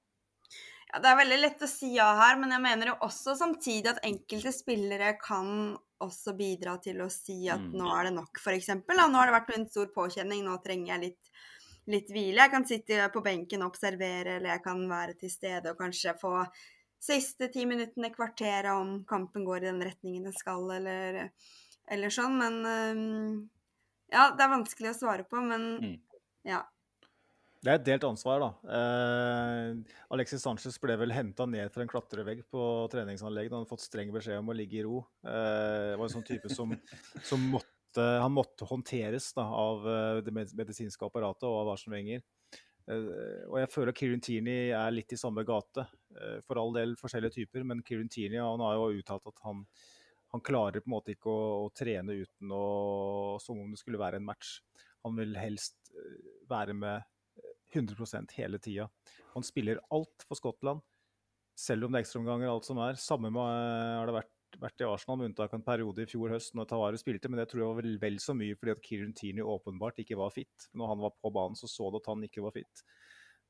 Ja, Det er veldig lett å si ja her, men jeg mener jo også samtidig at enkelte spillere kan også bidra til å si at mm. nå er det nok, f.eks. Nå har det vært en stor påkjenning, nå trenger jeg litt, litt hvile. Jeg kan sitte på benken og observere, eller jeg kan være til stede og kanskje få siste ti minuttene, kvarteret, om kampen går i den retningen den skal, eller, eller sånn. Men ja, det er vanskelig å svare på, men mm. ja. Det er et delt ansvar, da. Eh, Alexis Sanchez ble vel henta ned fra en klatrevegg på treningsanlegget. Han hadde fått streng beskjed om å ligge i ro. Eh, det var en sånn type som, som måtte, han måtte håndteres da, av eh, det medisinske apparatet og av Arsen Wenger. Eh, og jeg føler at Kieran Tierney er litt i samme gate. Eh, for all del forskjellige typer, men Kirin Tierney han har jo uttalt at han, han klarer på en måte ikke å, å trene uten å, som om det skulle være en match. Han vil helst eh, være med 100% hele tida. Han spiller alt for Skottland, selv om det er ekstraomganger og alt som er. Samme med, har det vært vært i Arsenal, med unntak av en periode i fjor høst når Tavares spilte, men det tror jeg var vel, vel så mye fordi at Kieran Tierney åpenbart ikke var fit. Når han var på banen, så så du at han ikke var fit.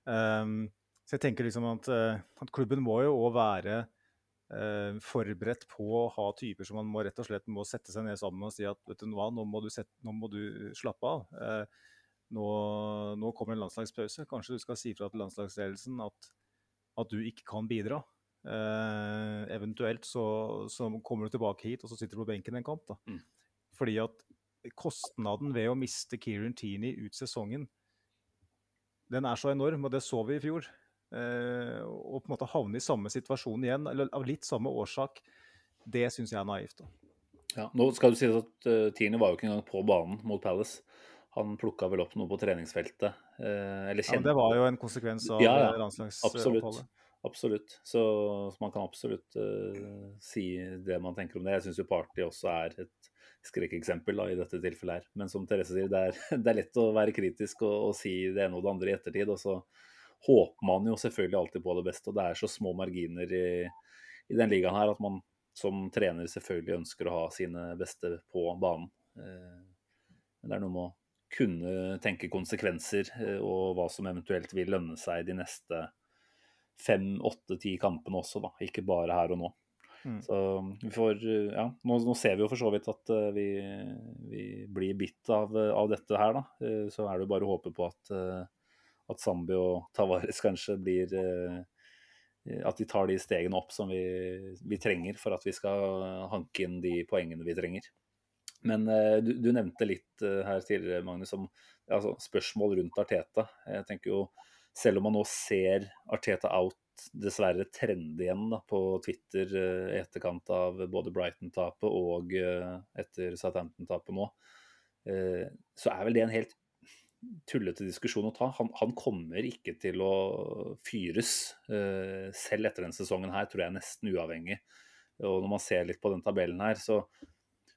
Um, så jeg tenker liksom at, uh, at klubben må jo òg være uh, forberedt på å ha typer som man må rett og slett må sette seg ned sammen og si at vet du hva, nå må du, sette, nå må du slappe av. Uh, nå, nå, kommer en landslagspause. Kanskje du skal si fra til landslagsledelsen at, at du ikke kan bidra. eventuelt så, så, kommer du tilbake hit og så sitter du på benken en kamp. da. Mm. Fordi at kostnaden ved å miste Kieran Tini ut sesongen, den er så enorm, og det så vi i fjor. Eh, og på en måte havne i samme situasjon igjen, eller av litt samme årsak, det syns jeg er naivt. da. Ja, nå skal du si at uh, Tierney var jo ikke engang på banen mot Palace. Han plukka vel opp noe på treningsfeltet. Uh, eller kjente... Ja, det var jo en konsekvens av ja, ja. landslagsoppholdet. Absolutt. Så, så, man kan absolutt uh, si det man tenker om det. Jeg syns jo Party også er et skrekkeksempel i dette tilfellet her. Men som Therese sier, det er, [laughs] det er, lett å være kritisk og, og si det ene og det andre i ettertid. og så håper man jo selvfølgelig alltid på det beste. Og det er så små marginer i, i den ligaen her at man som trener selvfølgelig ønsker å ha sine beste på banen. Eh, men det er noe med å kunne tenke konsekvenser eh, og hva som eventuelt vil lønne seg de neste fem, åtte, ti kampene også, da. Ikke bare her og nå. Mm. Så vi får Ja, nå, nå, ser vi jo for så vidt at uh, vi, vi, blir bitt av, av, dette her, da. Så er det jo bare å håpe på at at Zambi og Tavares [laughs] kanskje blir eh, At de tar de stegene opp som vi, vi, trenger for at vi skal hanke inn de poengene vi trenger. Men eh, du, du nevnte litt eh, her tidligere, Magnus, om altså, spørsmål rundt Arteta. Jeg tenker jo, Selv om man nå ser Arteta out dessverre trende igjen da, på Twitter i etterkant av både Brighton-tapet og etter Southampton-tapet nå, så er vel det en helt tullete diskusjon å ta. Han, han, kommer ikke til å fyres, selv etter denne sesongen her, tror jeg nesten uavhengig. Og når man ser litt på den tabellen her, så,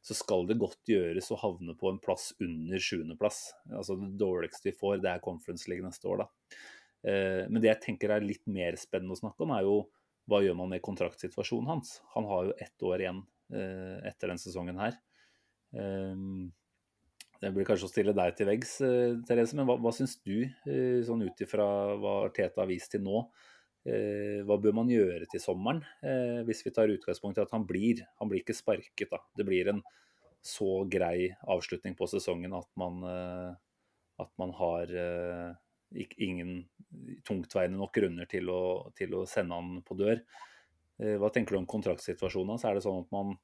så skal det godt gjøres å havne på en plass under sjuendeplass. Altså det dårligste vi får, det er Conference League neste år, da. Uh, men det jeg tenker er litt mer spennende å snakke om, er jo hva gjør man med kontraktsituasjonen hans? Han har jo ett år igjen uh, etter denne sesongen her. Um, det blir kanskje å stille deg til veggs, eh, Therese, men hva, hva syns du, eh, sånn ut ifra hva Teta har vist til nå? Eh, hva bør man gjøre til sommeren, hvis vi tar utgangspunkt i at han blir Han blir ikke sparket, da. Det blir en så grei avslutning på sesongen at man, at man har ingen tungtveiende nok grunner til å, til å sende han på dør. Hva tenker du om kontraktsituasjonen hans? Er det sånn at man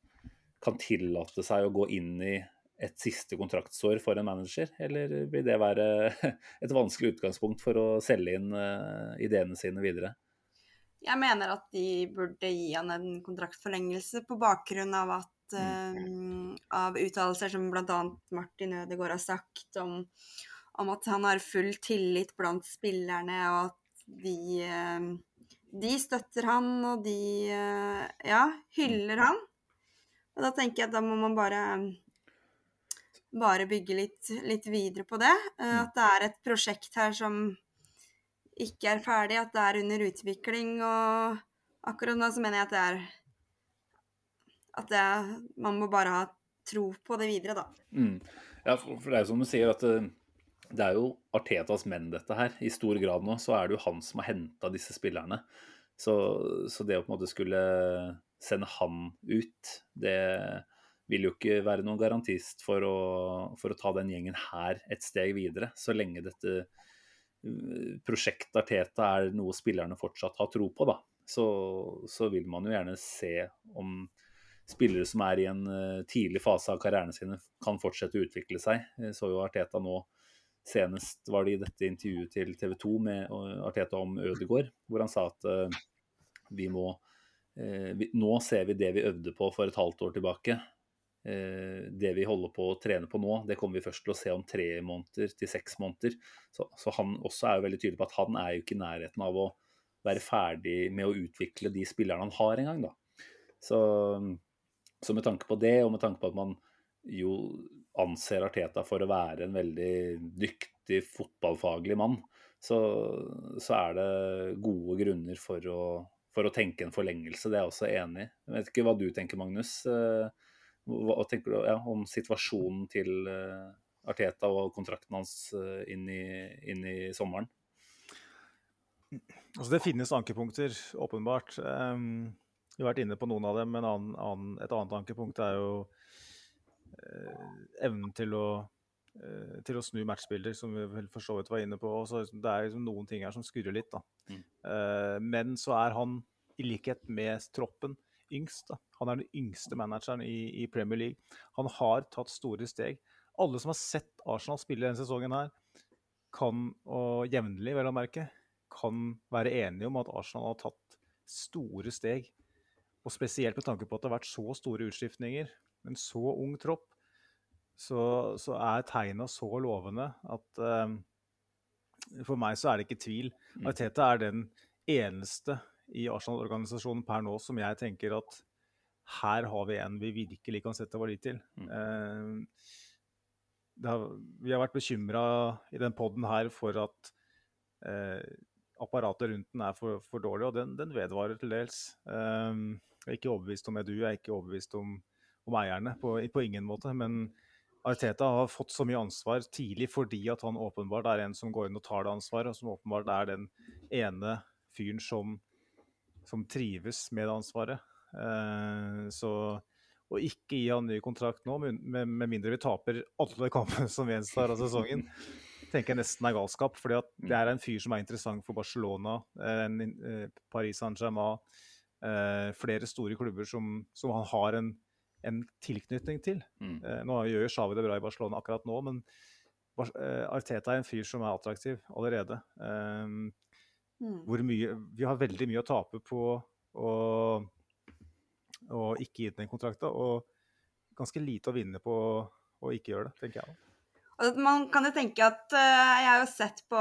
kan tillate seg å gå inn i et siste kontraktsår for en manager, eller vil det være [laughs] et vanskelig utgangspunkt for å selge inn ideene sine videre? Jeg mener at de burde gi han en kontraktforlengelse på bakgrunn av at uh, av uttalelser som bl.a. Martin Ødegaard har sagt om, om, at han har full tillit blant spillerne, og at de, uh, de støtter han, og de ja, hyller han. Og da tenker jeg at da må man bare bare bygge litt, litt videre på det. Eh, mm. At det er et prosjekt her som ikke er ferdig, at det er under utvikling. Og akkurat nå så mener jeg at det er At det er, man må bare ha tro på det videre, da. Mm. Ja, for, det er jo som du sier, at eh, det er jo Artetas menn, dette her. I stor grad nå så er det jo han som har henta disse spillerne. Så, så, det å på en måte skulle sende han ut, det vil jo ikke være noen garantist for å, for å ta den gjengen her et steg videre, så lenge dette prosjektet Arteta er noe spillerne fortsatt har tro på, da. Så, så, vil man jo gjerne se om spillere som er i en uh, tidlig fase av karrieren sine, kan fortsette å utvikle seg. Så jo Arteta nå Senest var det i dette intervjuet til TV 2 med Arteta om Ødegaard, hvor han sa at uh, vi må vi, Nå ser vi det vi øvde på for et halvt år tilbake. Eh, det vi holder på å trene på nå, det kommer vi først til å se om tre måneder til seks måneder. Så, så, han også er jo veldig tydelig på at han er jo ikke i nærheten av å være ferdig med å utvikle de spillerne han har engang, da. Så, så med tanke på det, og med tanke på at man jo anser Arteta for å være en veldig dyktig fotballfaglig mann, så, så er det gode grunner for å, for å tenke en forlengelse. Det er jeg også enig i. Jeg vet ikke hva du tenker, Magnus. Eh, hva tenker du ja, om situasjonen til eh, Arteta og kontrakten hans inn i, inn i sommeren? Altså det finnes ankepunkter, åpenbart. Um, vi har vært inne på noen av dem, men annen, annen, et annet ankepunkt er jo uh, evnen til å uh, til å snu matchbilder, som vi vel for så vidt var inne på. Så det er liksom noen ting her som skurrer litt. Mm. Uh, men så er han, i likhet med troppen, yngst. da. Han er den yngste manageren i, i, Premier League. Han har tatt store steg. Alle som har sett Arsenal spille denne sesongen, her, kan, og jevnlig vel å merke, kan være enige om at Arsenal har tatt store steg. Og spesielt med tanke på at det har vært så store utskiftninger, en så ung tropp så, så er tegna så lovende at um, For meg så er det ikke tvil. Mm. Arteta er den eneste i Arsenal-organisasjonen per nå som jeg tenker at her har vi en vi virkelig kan sette vår lit til. Mm. Uh, har, vi har vært bekymra i den poden her for at uh, apparatet rundt den er for, for dårlig, og den, den vedvarer til dels. Um, jeg er ikke overbevist om Edu, jeg er ikke overbevist om, om eierne, på, på, ingen måte. Men Arteta har fått så mye ansvar tidlig fordi at han åpenbart er en som går inn og tar det ansvaret, og som åpenbart er den ene fyren som, som trives med det ansvaret. Eh, så å ikke gi han ny kontrakt nå, med, mindre vi taper alle kampene som gjenstår av sesongen, [laughs] tenker jeg nesten er galskap. fordi det er en fyr som er interessant for Barcelona, eh, eh Paris Saint-Germain, eh, flere store klubber som, som han har en en tilknytning til. Mm. Nå gjør Xavi det bra i Barcelona akkurat nå, men Arteta er en fyr som er attraktiv allerede. Mm. hvor mye, vi har veldig mye å tape på å, å ikke gi den kontrakten, og ganske lite å vinne på å ikke gjøre det, tenker jeg. Og man kan jo tenke at uh, Jeg har jo sett på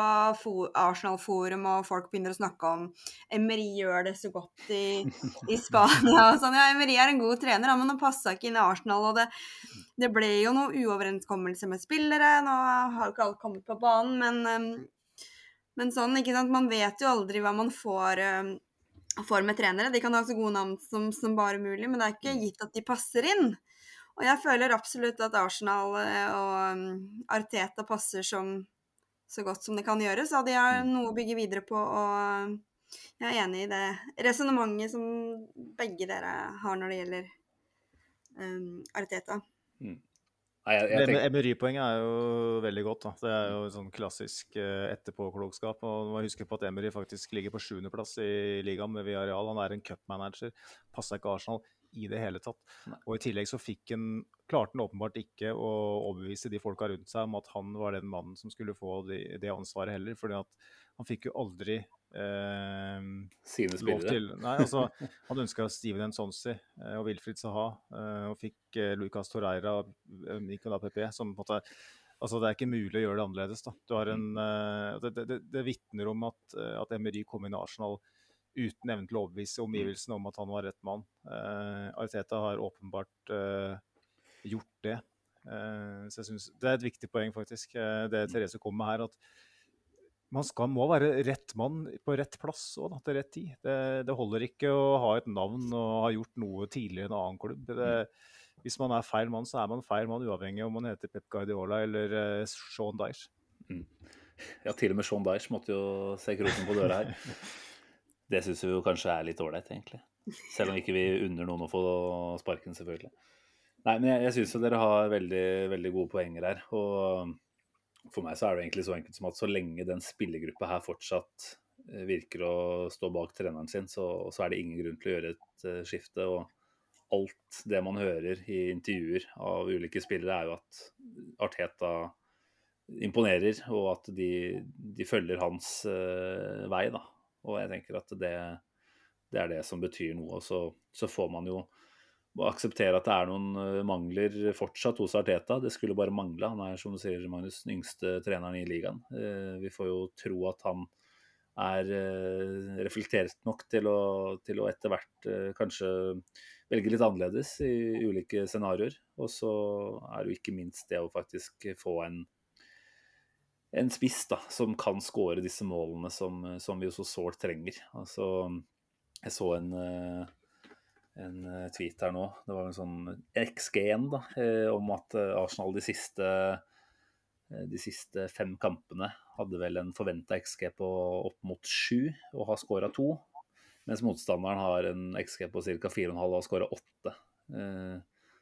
Arsenal-forum, og folk begynner å snakke om Emery gjør det så godt i, i Spania og sånn. Ja, Emery er en god trener, men han passa ikke inn i Arsenal. Og det, det, ble jo noe uoverenskommelse med spillere. Nå har jo ikke alt kommet på banen, men, um, men sånn, ikke sant. Man vet jo aldri hva man får. uh, får med trenere. De kan ha så gode navn som, som bare mulig, men det er ikke gitt at de passer inn. Og jeg føler absolutt at Arsenal eh, og mm, Arteta passer som så godt som det kan gjøres. Og de har mm. noe å bygge videre på. og jeg er enig i det resonnementet som begge dere har når det gjelder um, Arteta. Mm. Emery-poenget er jo veldig godt. Da. Det er jo sånn klassisk uh, etterpåklokskap. og må huske på at Emery faktisk ligger på sjuendeplass i ligaen med Villarreal. Han er en cupmanager. Passa ikke Arsenal i det hele tatt. Nei. Og i tillegg så fikk han, klarte han åpenbart ikke å overbevise de folka rundt seg om at han var den mannen som skulle få det, det ansvaret heller. fordi at han fikk jo aldri eh, Sine spillere? Til, nei, altså, han ønska Steven Nsonsi eh, og Wilfried Saha, eh, og fikk eh, Lucas Torreira og Nicolas Pepe, som på en måte Altså, Det er ikke mulig å gjøre det annerledes. da. Du har en, uh, det det, det vitner om at, at Emery kom inn i Arsenal uten evne til å overbevise omgivelsene om at han var rett mann. Uh, Arteta har åpenbart uh, gjort det. Så jeg synes, Det er et viktig poeng, faktisk, det Therese kom med her. at man skal, må være rett mann på rett plass og til rett tid. Det, det, holder ikke å ha et navn og ha gjort noe tidligere i en annen klubb. Det, hvis man er feil mann, så er man feil mann, uavhengig om man heter Pep Guardiola eller Sean Dyche. Mm. Ja, til og med Sean Dyche måtte jo se kroken på døra her. [laughs] Det syns vi kanskje er litt ålreit, egentlig. Selv om ikke vi unner noen å få sparken, selvfølgelig. Nei, men jeg, jeg syns jo dere har veldig, veldig gode poenger her. Og for meg så er det egentlig så enkelt som at så lenge den spillergruppa her fortsatt eh, virker å stå bak treneren sin, så, så er det ingen grunn til å gjøre et uh, skifte. Og alt det man hører i intervjuer av ulike spillere, er jo at Arteta imponerer, og at de, de følger hans uh, vei, da. Og jeg tenker at det, det er det som betyr noe. Så, så får man jo akseptere at det er noen eh, mangler fortsatt hos Arteta. Det skulle bare mangle. Han er som du sier, Magnus, den yngste treneren i ligaen. Eh, vi får jo tro at han er eh, reflektert nok til å, til å etter hvert kanskje velge litt annerledes i ulike scenarioer. Og så er det jo ikke minst det å faktisk få en en spiss da, som kan skåre disse målene som, som vi jo så sårt trenger. Altså, jeg så en, en tweet her nå. Det var en sånn XG1 da, om at Arsenal de siste, de siste fem kampene hadde vel en forventa XG på opp mot sju og har skåra to. Mens motstanderen har en XG på ca. 4,5 og har skåra åtte.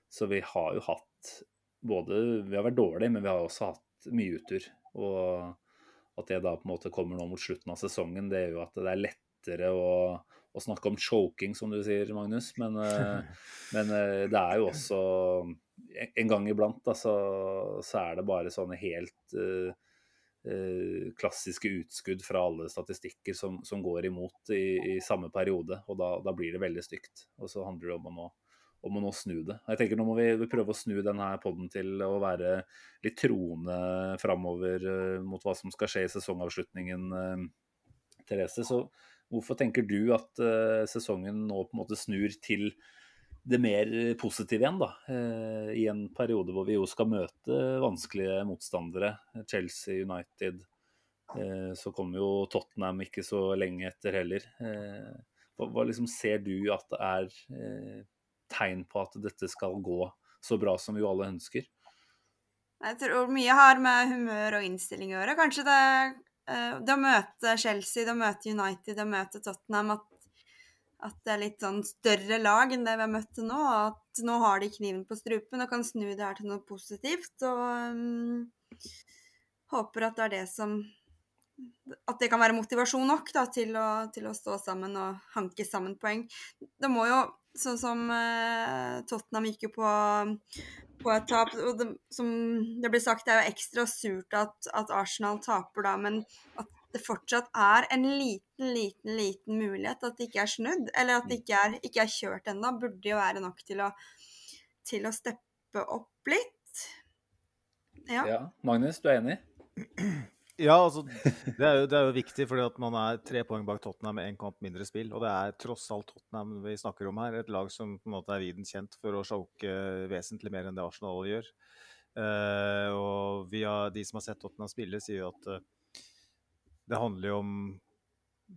Så vi har jo hatt både Vi har vært dårlige, men vi har også hatt mye utur. Og at det da på en måte kommer nå mot slutten av sesongen, det gjør jo at det er lettere å, å snakke om choking, som du sier, Magnus. Men, [laughs] men eh, det er jo også En gang iblant da, så, så er det bare sånne helt uh, uh, klassiske utskudd fra alle statistikker som, som går imot i, i, samme periode. Og da, da blir det veldig stygt. Og så handler det om å nå om å nå snu det. Jeg tenker Nå må vi, prøve å snu denne poden til å være litt troende framover mot hva som skal skje i sesongavslutningen, Therese. Så hvorfor tenker du at uh, sesongen nå på en måte snur til det mer positive igjen, da? I en periode hvor vi jo skal møte vanskelige motstandere. Chelsea, United. Så kommer jo Tottenham ikke så lenge etter heller. Hva, liksom ser du at det er tegn på at dette skal gå så bra som vi jo alle ønsker? Jeg tror mye har med humør og innstilling å gjøre. Kanskje det, eh, det å møte Chelsea, det å møte United, det å møte Tottenham at, at, det er litt sånn større lag enn det vi har møtt til nå. At nå har de kniven på strupen og kan snu det her til noe positivt. Og um, håper at det er det som At det kan være motivasjon nok da, til, å, til å stå sammen og hanke sammen poeng. Det må jo Sånn som uh, Tottenham gikk jo på, på et tap. Og det, som det blir sagt, det er jo ekstra surt at, at, Arsenal taper da, men at det fortsatt er en liten, liten, liten mulighet at det ikke er snudd, eller at det ikke er, ikke er kjørt ennå, burde jo være nok til å, til å steppe opp litt. Ja. ja. Magnus, du er enig? [clears throat] Ja, altså, det er, jo, det er jo viktig, fordi at man er tre poeng bak Tottenham med én kamp mindre spill. Og det er tross alt Tottenham vi snakker om her. Et lag som på en måte er viden kjent for å choke vesentlig mer enn det Arsenal gjør. Uh, og har, de som har sett Tottenham spille, sier jo at uh, det handler jo om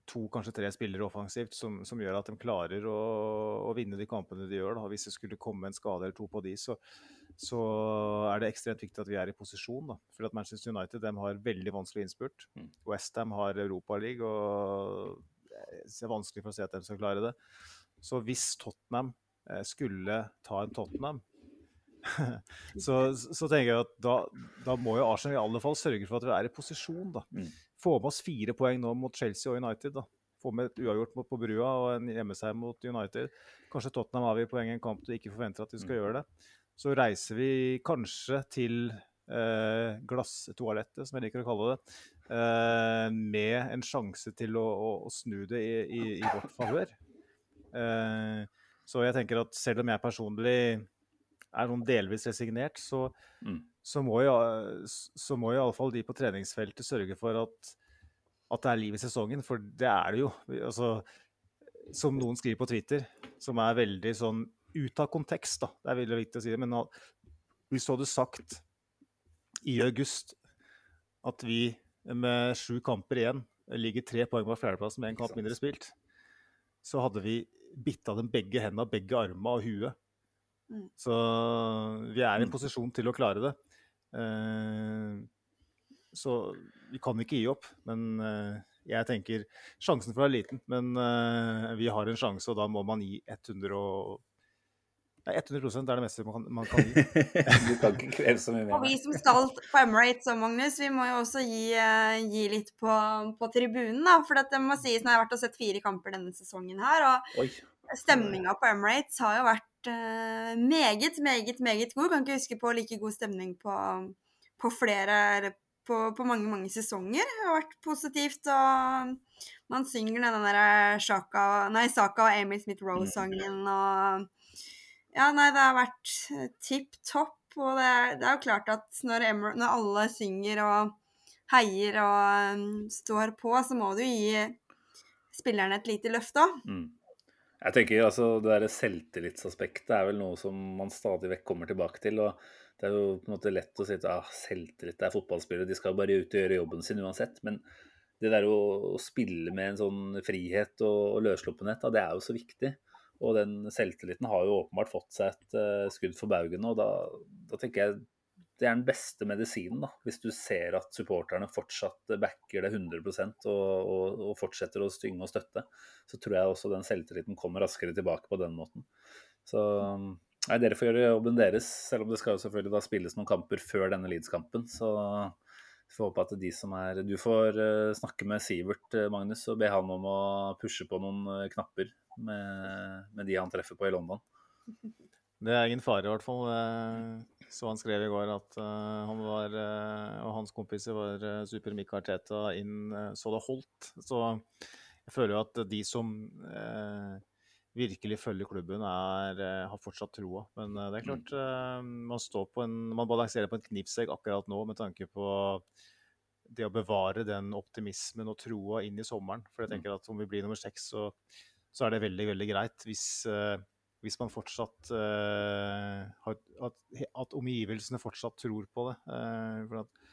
to, kanskje tre spillere offensivt som, som gjør at de klarer å, å, vinne de kampene de gjør. Da. Hvis det skulle komme en skade eller to på de, så, så er det ekstremt viktig at vi er i posisjon. Da. For at Manchester United de har veldig vanskelig innspurt. Mm. Westham har Europaliga, og det er vanskelig for å se at de skal klare det. Så hvis Tottenham eh, skulle ta en Tottenham [laughs] så, så, tenker jeg at da, da, må jo Arsenal i alle fall sørge for at vi er i posisjon. da. Mm få med oss fire poeng nå mot Chelsea og United. da. Få med et uavgjort mot på brua og en hjemmeseier mot United. Kanskje Tottenham avgir poeng i en kamp du ikke forventer at de skal mm. gjøre det. Så reiser vi kanskje til eh, glasstoalettet, som jeg liker å kalle det, eh, med en sjanse til å, å, å snu det i, i, i vårt favør. Eh, så jeg tenker at selv om jeg personlig er noen delvis resignert, så, mm så må jo, så må iallfall de på treningsfeltet sørge for at, at, det er liv i sesongen, for det er det jo. Altså, som noen skriver på Twitter, som er veldig sånn ut av kontekst, da. Det er veldig viktig å si det. Men hvis du hadde sagt i august at vi med sju kamper igjen ligger tre poeng på fjerdeplass med én kamp mindre spilt, så hadde vi bitt av dem begge hendene, begge armene og huet. Mm. Så vi er i en mm. posisjon til å klare det. Eh, så vi kan ikke gi opp. Men eh, jeg tenker sjansen for det er liten. Men eh, vi har en sjanse, og da må man gi 100 og ja, 100% er det meste man kan, man kan gi. [laughs] du kan ikke kreve så mye mer. Og vi som skal på Emirates og Magnus, vi må jo også gi, gi litt på, på, tribunen. da, For det må sies, jeg har vært og sett fire kamper denne sesongen her, og stemninga på Emirates har jo vært uh, meget, meget, meget god. Kan ikke huske på like god stemning på, på flere på, på, mange, mange sesonger. Det har vært positivt, og man synger den der Shaka, nei, Saka og Amy Smith-Roe-sangen og Ja, nei, det har vært tipp topp. Og det er, det er jo klart at når, Emer, når, alle synger og heier og um, står på, så må du gi spillerne et lite løft òg. Mm. Jeg tenker altså, Det der selvtillitsaspektet er vel noe som man stadig vekk kommer tilbake til. og Det er jo på en måte lett å si at ah, selvtillit er fotballspillere, de skal bare ut og gjøre jobben sin uansett. Men det der å, å, spille med en sånn frihet og, og løssluppenhet, det er jo så viktig. Og den selvtilliten har jo åpenbart fått seg et uh, skudd for baugen. Og da, da, tenker jeg det er den beste medisinen, da. Hvis du ser at supporterne fortsatt backer det 100 og, og, og fortsetter å stynge og støtte, så tror jeg også den selvtilliten kommer raskere tilbake på den måten. Så nei, dere får gjøre jobben deres, selv om det skal jo selvfølgelig da spilles noen kamper før denne Leeds-kampen. Så vi får håpe at de som er Du får uh, snakke med Sivert, uh, Magnus, og be han om å pushe på noen uh, knapper med, med, de han treffer på i London. Det er ingen fare, i hvert fall. Så han skrev i går at han var, og hans kompiser var super Mik Arteta inn så det holdt. Så jeg føler jo at de som virkelig følger klubben, er, har fortsatt troa. Men det er mm. klart, man, står på en, man balanserer på en knivsegg akkurat nå med tanke på det å bevare den optimismen og troa inn i sommeren. For jeg mm. tenker at om vi blir nummer seks, så, så er det veldig, veldig greit. Hvis, hvis man fortsatt uh, har at, at, omgivelsene fortsatt tror på det. Uh, for at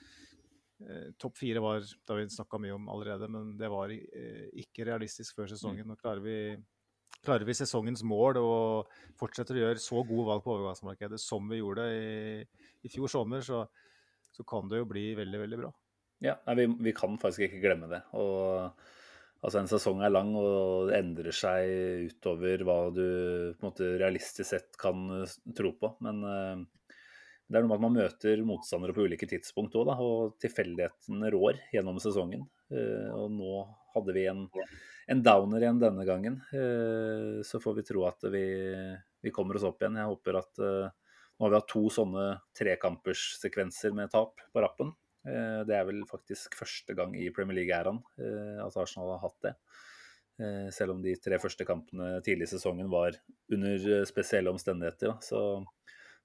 Topp fire var det har vi snakka mye om allerede, men det var ikke realistisk før sesongen. Nå klarer vi, klarer vi sesongens mål og fortsetter å gjøre så gode valg på overgangsmarkedet som vi gjorde i, i fjor sommer, så, så kan det jo bli veldig, veldig bra. Ja, nei, vi, vi, kan faktisk ikke glemme det. Og, altså En sesong er lang og endrer seg utover hva du på en måte realistisk sett kan tro på. Men uh, det er noe med at man møter motstandere på ulike tidspunkt òg, og tilfeldighetene rår gjennom sesongen. Uh, og nå hadde vi en, en, downer igjen denne gangen. Uh, så får vi tro at vi, vi, kommer oss opp igjen. Jeg håper at nå har vi hatt to sånne trekamperssekvenser med tap på rappen. Eh, det er vel faktisk første gang i Premier League-æraen eh, at Arsenal har hatt det. Eh, selv om de tre første kampene tidlig i sesongen var under spesielle omstendigheter, så,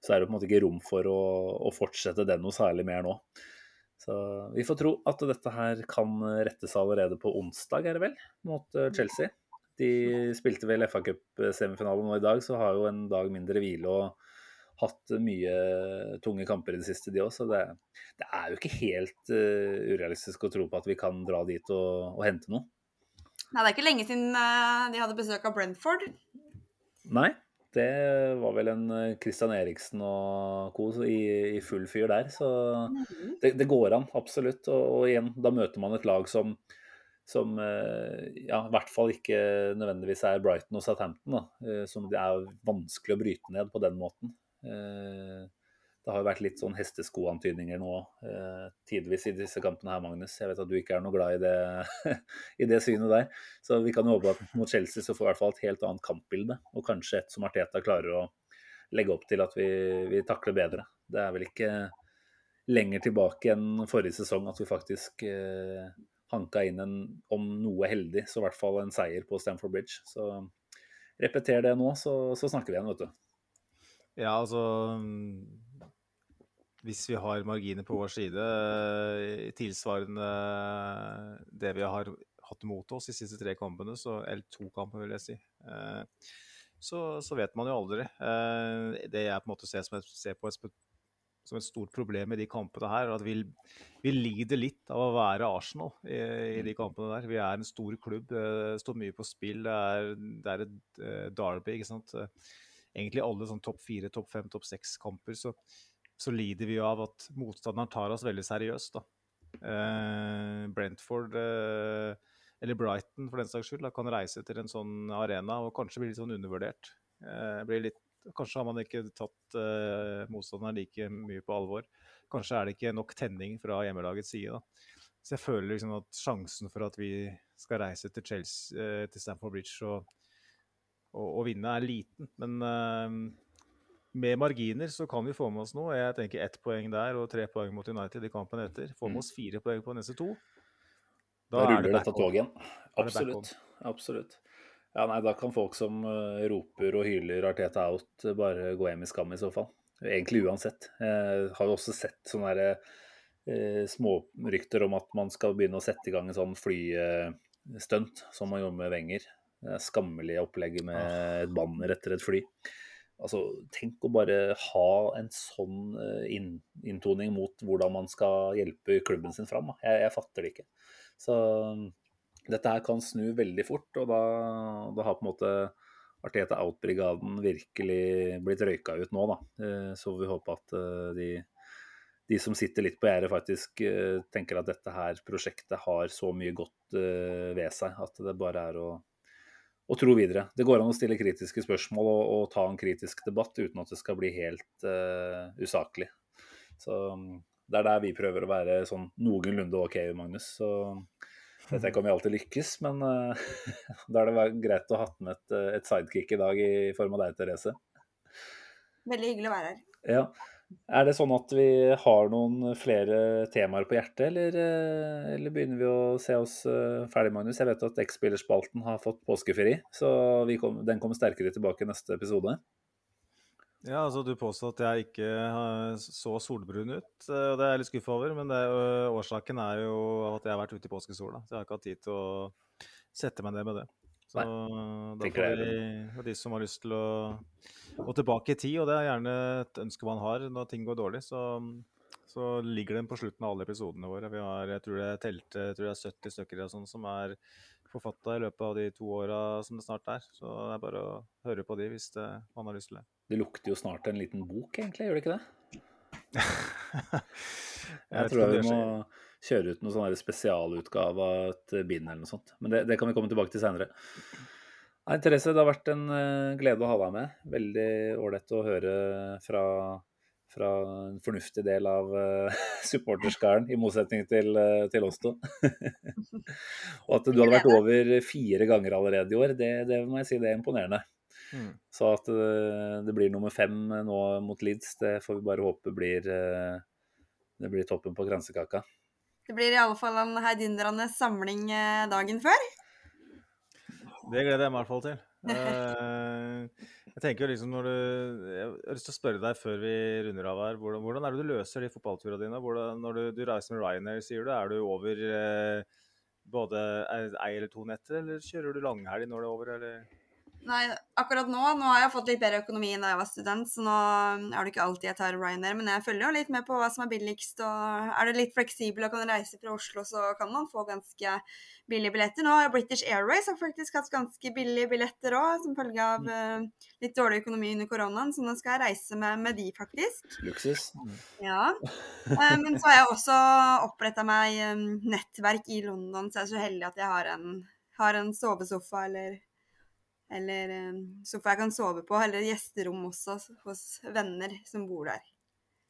så, er det på en måte ikke rom for å, å, fortsette det noe særlig mer nå. Så vi får tro at dette her kan rettes allerede på onsdag, er det vel, mot Chelsea. De spilte vel FA Cup-semifinalen nå i dag, så har jo en dag mindre hvile. og hatt mye tunge kamper i det siste, de òg. Så det, det, er jo ikke helt uh, urealistisk å tro på at vi kan dra dit og, og hente noe. Nei, det er ikke lenge siden uh, de hadde besøk av Brentford. Nei, det var vel en uh, Christian Eriksen og co. I, i, full fyr der. Så mm. det, det, går an, absolutt. Og, og, igjen, da møter man et lag som som ja, i hvert fall ikke nødvendigvis er Brighton og Southampton. Da, som det er vanskelig å bryte ned på den måten. Eh, det har jo vært litt sånn hesteskoantydninger nå eh, tidvis i disse kampene her, Magnus. Jeg vet at du ikke er noe glad i det, [laughs] i det synet der. Så vi kan jo håpe at mot Chelsea så får vi i hvert fall et helt annet kampbilde. Og kanskje et som Arteta klarer å legge opp til at vi, vi takler bedre. Det er vel ikke lenger tilbake enn forrige sesong at vi faktisk eh, hanka inn en, om noe heldig, så i hvert fall en seier på Stamford Bridge. Så repeter det nå, så, så snakker vi igjen, vet du. Ja, altså Hvis vi har marginer på vår side eh, tilsvarende det vi har hatt mot oss de siste tre kampene, så, eller to kamper, vil jeg si, eh, så, så vet man jo aldri. Eh, det jeg på en måte ser, som et, ser på et, som et stort problem i de kampene her, er at vi, vi lider litt av å være Arsenal i, i, de kampene der. Vi er en stor klubb, det står mye på spill. Det er, det er et derby, ikke sant egentlig alle sånn topp fire, topp fem, topp seks-kamper, så, så, lider vi av at motstanderen tar oss veldig seriøst. da. Eh, Brentford eh, eller Brighton for den saks skyld da, kan reise til en sånn arena og kanskje bli litt sånn undervurdert. Eh, litt, kanskje har man ikke tatt eh, motstanderen like mye på alvor. Kanskje er det ikke nok tenning fra hjemmelagets side. da. Så jeg føler liksom at sjansen for at vi skal reise til, Chelsea, eh, til Stamford Bridge og å, å vinne er liten. Men uh, med marginer så kan vi få med oss noe. Jeg tenker ett poeng der og tre poeng mot United i kampen etter. Få med mm. oss fire poeng på neste to. Da, da ruller det dette toget. Absolutt. Absolutt. Ja, nei, da kan folk som uh, roper og hyler Arteta out, uh, bare gå hjem i skam i så fall. Egentlig uansett. Jeg har jo også sett sånne der, uh, smårykter om at man skal begynne å sette i gang en sånn flystunt, som man gjorde med Wenger. Skammelige opplegget med et banner etter et fly. Altså, tenk å bare ha en sånn eh, inntoning mot hvordan man skal hjelpe klubben sin fram. Jeg, jeg, fatter det ikke. Så dette her kan snu veldig fort, og da, da har på en måte Arteta Out-brigaden virkelig blitt røyka ut nå, da. Eh, så vi håper at eh, de, de som sitter litt på gjerdet, faktisk tenker at dette her prosjektet har så mye godt ved seg at det bare er å, å tro videre. Det går an å stille kritiske spørsmål og, og ta en kritisk debatt uten at det skal bli helt uh, usaklig. Så mm, det er der vi prøver å være sånn noenlunde OK, Magnus. Så vet ikke om vi alltid lykkes, men uh, [laughs] da er det greit å ha med et, eh, et, sidekick i dag i form av deg, Therese. Veldig hyggelig å være her. Ja. Er det sånn at vi har noen flere temaer på hjertet, eller, eh, eller begynner vi å se oss ferdig, Magnus? Jeg vet at X-spillerspalten har fått påskeferie, så kom, den kommer sterkere tilbake i neste episode. Ja, altså Du påstår at jeg ikke så solbrun ut, eh, og det er jeg litt skuffa over. Men er jo, årsaken er jo at jeg har vært ute i påskesola. Så jeg har ikke hatt tid til å sette meg ned med det. Så Nei, da får vi, og de som har lyst til å gå tilbake i tid, og det er gjerne et ønske man har når ting går dårlig, så, så ligger den på slutten av alle episodene våre. Vi har, jeg tror det er jeg tror det er 70 stykker og sånn som er forfatta i løpet av de to åra som det snart er. Så det er bare å høre på de hvis det, man har lyst til det. Det lukter jo snart en liten bok, egentlig, gjør det ikke det? [laughs] jeg tror vi må kjøre ut noen sånn spesialutgave av et bind eller noe sånt. Men det, det, kan vi komme tilbake til seinere. Nei, Therese, det har vært en uh, glede å ha deg med. Veldig ålreit å høre fra, fra, en fornuftig del av uh, [laughs] supporterskaren, i motsetning til, uh, til oss to. [laughs] Og at du hadde vært over fire ganger allerede i år, det, det må jeg si det er imponerende. Mm. Så at uh, det blir nummer fem nå mot Leeds, det får vi bare håpe blir, det blir toppen på kransekaka. Det blir i alle fall en heidundrende samling dagen før. Det gleder jeg meg i hvert fall til. [laughs] jeg tenker jo liksom når du Jeg har lyst til å spørre deg før vi runder av her. Hvordan, hvordan er det du løser de fotballturene dine? Hvordan, når du, du, reiser med Ryanair, sier du, er du over både ei eller to netter, eller kjører du langhelg når det er over, eller? Nei, akkurat nå nå har jeg fått litt bedre økonomi enn da jeg var student, så nå er det ikke alltid jeg tar Ryanair. Men jeg følger jo litt med på hva som er billigst. og Er du litt fleksibel og kan reise fra Oslo, så kan man få ganske billige billetter. Nå har British Airways har faktisk hatt ganske billige billetter òg, som følge av uh, litt dårlig økonomi under koronaen. Så nå skal jeg reise med, med de, faktisk. Luksus. Ja. Uh, men så har jeg også oppretta meg um, nettverk i London, så jeg er så heldig at jeg har en, har en sovesofa eller eller sofa jeg kan sove på, eller gjesterom også hos venner som bor der.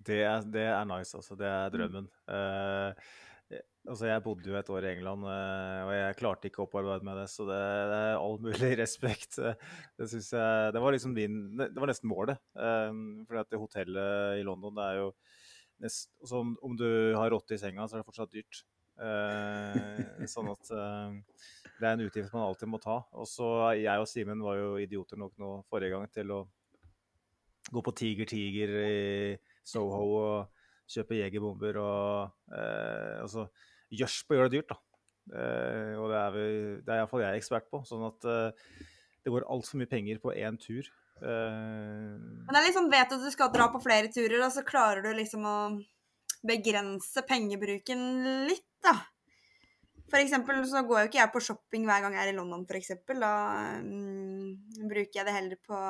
Det er, det er nice, altså. Det er mm. drømmen. Mm. Uh, altså, jeg bodde jo et år i England, uh, og jeg klarte ikke å opparbeide meg det, så det, det er all mulig [laughs] respekt. Det syns jeg Det var liksom min Det var nesten målet. Uh, for det hotellet i London, det er jo nest, altså, om, om, du har rotte i senga, så er det fortsatt dyrt. sånn at det er en utgift man alltid må ta. Og så Jeg og Simen var jo idioter nok nå forrige gang til å gå på Tiger Tiger i Soho og kjøpe jegerbomber og eh, altså, Gjørs på å gjøre det dyrt, da. Eh, og det er, vi, det er iallfall jeg ekspert på. Sånn at eh, det går altfor mye penger på én tur. Eh, Men det er liksom, vet du at du skal dra på flere turer, og så klarer du liksom å begrense pengebruken litt, da. For eksempel så går jo ikke jeg på shopping hver gang jeg er i London, for eksempel. Da um, bruker jeg det heller på,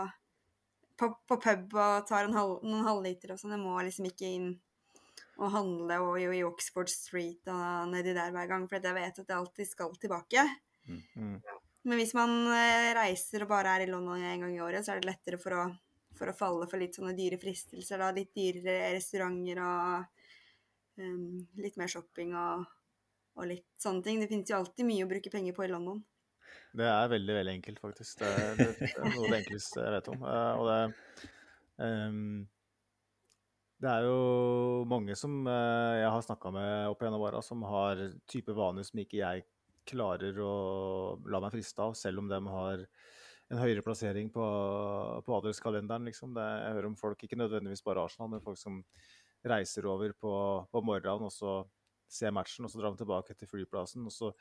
på, på pub og tar halv, noen halvliter og sånn. Jeg må liksom ikke inn og handle og jo i Oxford Street og nedi der hver gang, for jeg vet at jeg alltid skal tilbake. Mm. mm. Men hvis man eh, reiser og bare er i London en gang i året, så er det lettere for å, for å falle for litt sånne dyre fristelser. da, Litt dyrere restauranter og um, litt mer shopping og og litt sånne ting. Det finnes jo alltid mye å bruke penger på i London. Det er veldig, veldig enkelt, faktisk. Det, det, det er noe av det enkleste jeg vet om. Uh, og det, um, det er jo mange som uh, jeg har snakka med opp gjennom åra, som har type vaner som ikke jeg klarer å la meg friste av, selv om de har en høyere plassering på, på adelskalenderen. Liksom. Det, jeg hører om folk, ikke nødvendigvis bare Arsenal, men folk som reiser over på, på morgenen og så ser matchen, og så drar de tilbake til flyplassen. og så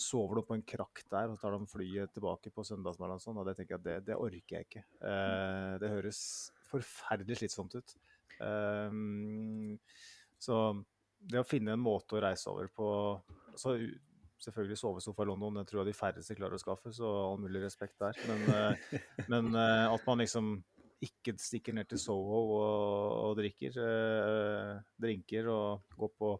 sover de på en krakk der, og tar de flyet tilbake på søndagsmorgenen. Sånn, og det tenker jeg det, det orker jeg ikke. Eh, det høres forferdelig slitsomt ut. Eh, så det å finne en måte å reise over på så selvfølgelig sovesofa i London, det tror jeg de færreste klarer å skaffe, så all mulig respekt der. Men, eh, men eh, at man liksom ikke stikker ned til Soho og, og drikker eh, drinker og går på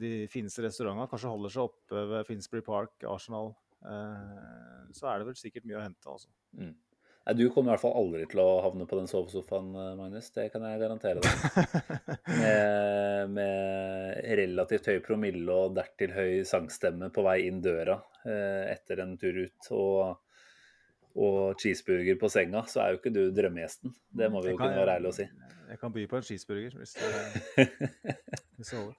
de fineste restaurantene, kanskje holder seg oppe ved Finsbury Park, Arsenal, eh, så er det vel sikkert mye å hente, altså. Mm. Nei, Du kommer i hvert fall aldri til å havne på den sovesofaen, eh, Magnus. Det kan jeg garantere deg. [laughs] Med, med relativt høy promille og dertil høy sangstemme på vei inn døra eh, etter en tur ut. Og, og cheeseburger på senga, så er jo ikke du drømmegjesten. Det må vi jo kan- kunne være ærlige å si. Jeg kan by på en cheeseburger hvis det, [laughs] hvis det holder.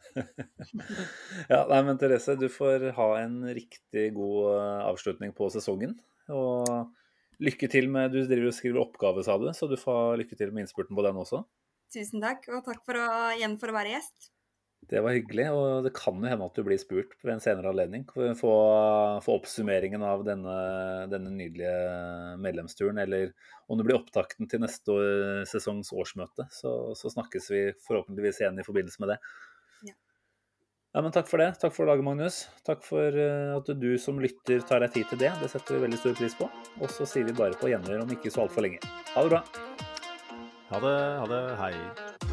[laughs] Ja, nei, men Therese, du får ha en riktig god eh, avslutning på sesongen. Og lykke til med Du driver og skriver oppgave, sa du, så du får lykke til med innspurten på den også. Tusen takk, og takk for å, igjen for å være gjest. Det var hyggelig, og det kan jo hende at du blir spurt ved en senere anledning. Få, få oppsummeringen av denne, denne nydelige medlemsturen, eller om det blir opptakten til neste år- sesongs årsmøte. Så, så snakkes vi forhåpentligvis igjen i forbindelse med det. Ja. Ja, men Takk for det. Takk for laget, Magnus. Takk for eh, at du som lytter tar deg tid til det. Det setter vi veldig stor pris på. Og så sier vi bare på gjenhør om ikke så altfor lenge. Ha det bra. Ha det. Ha det. Hei.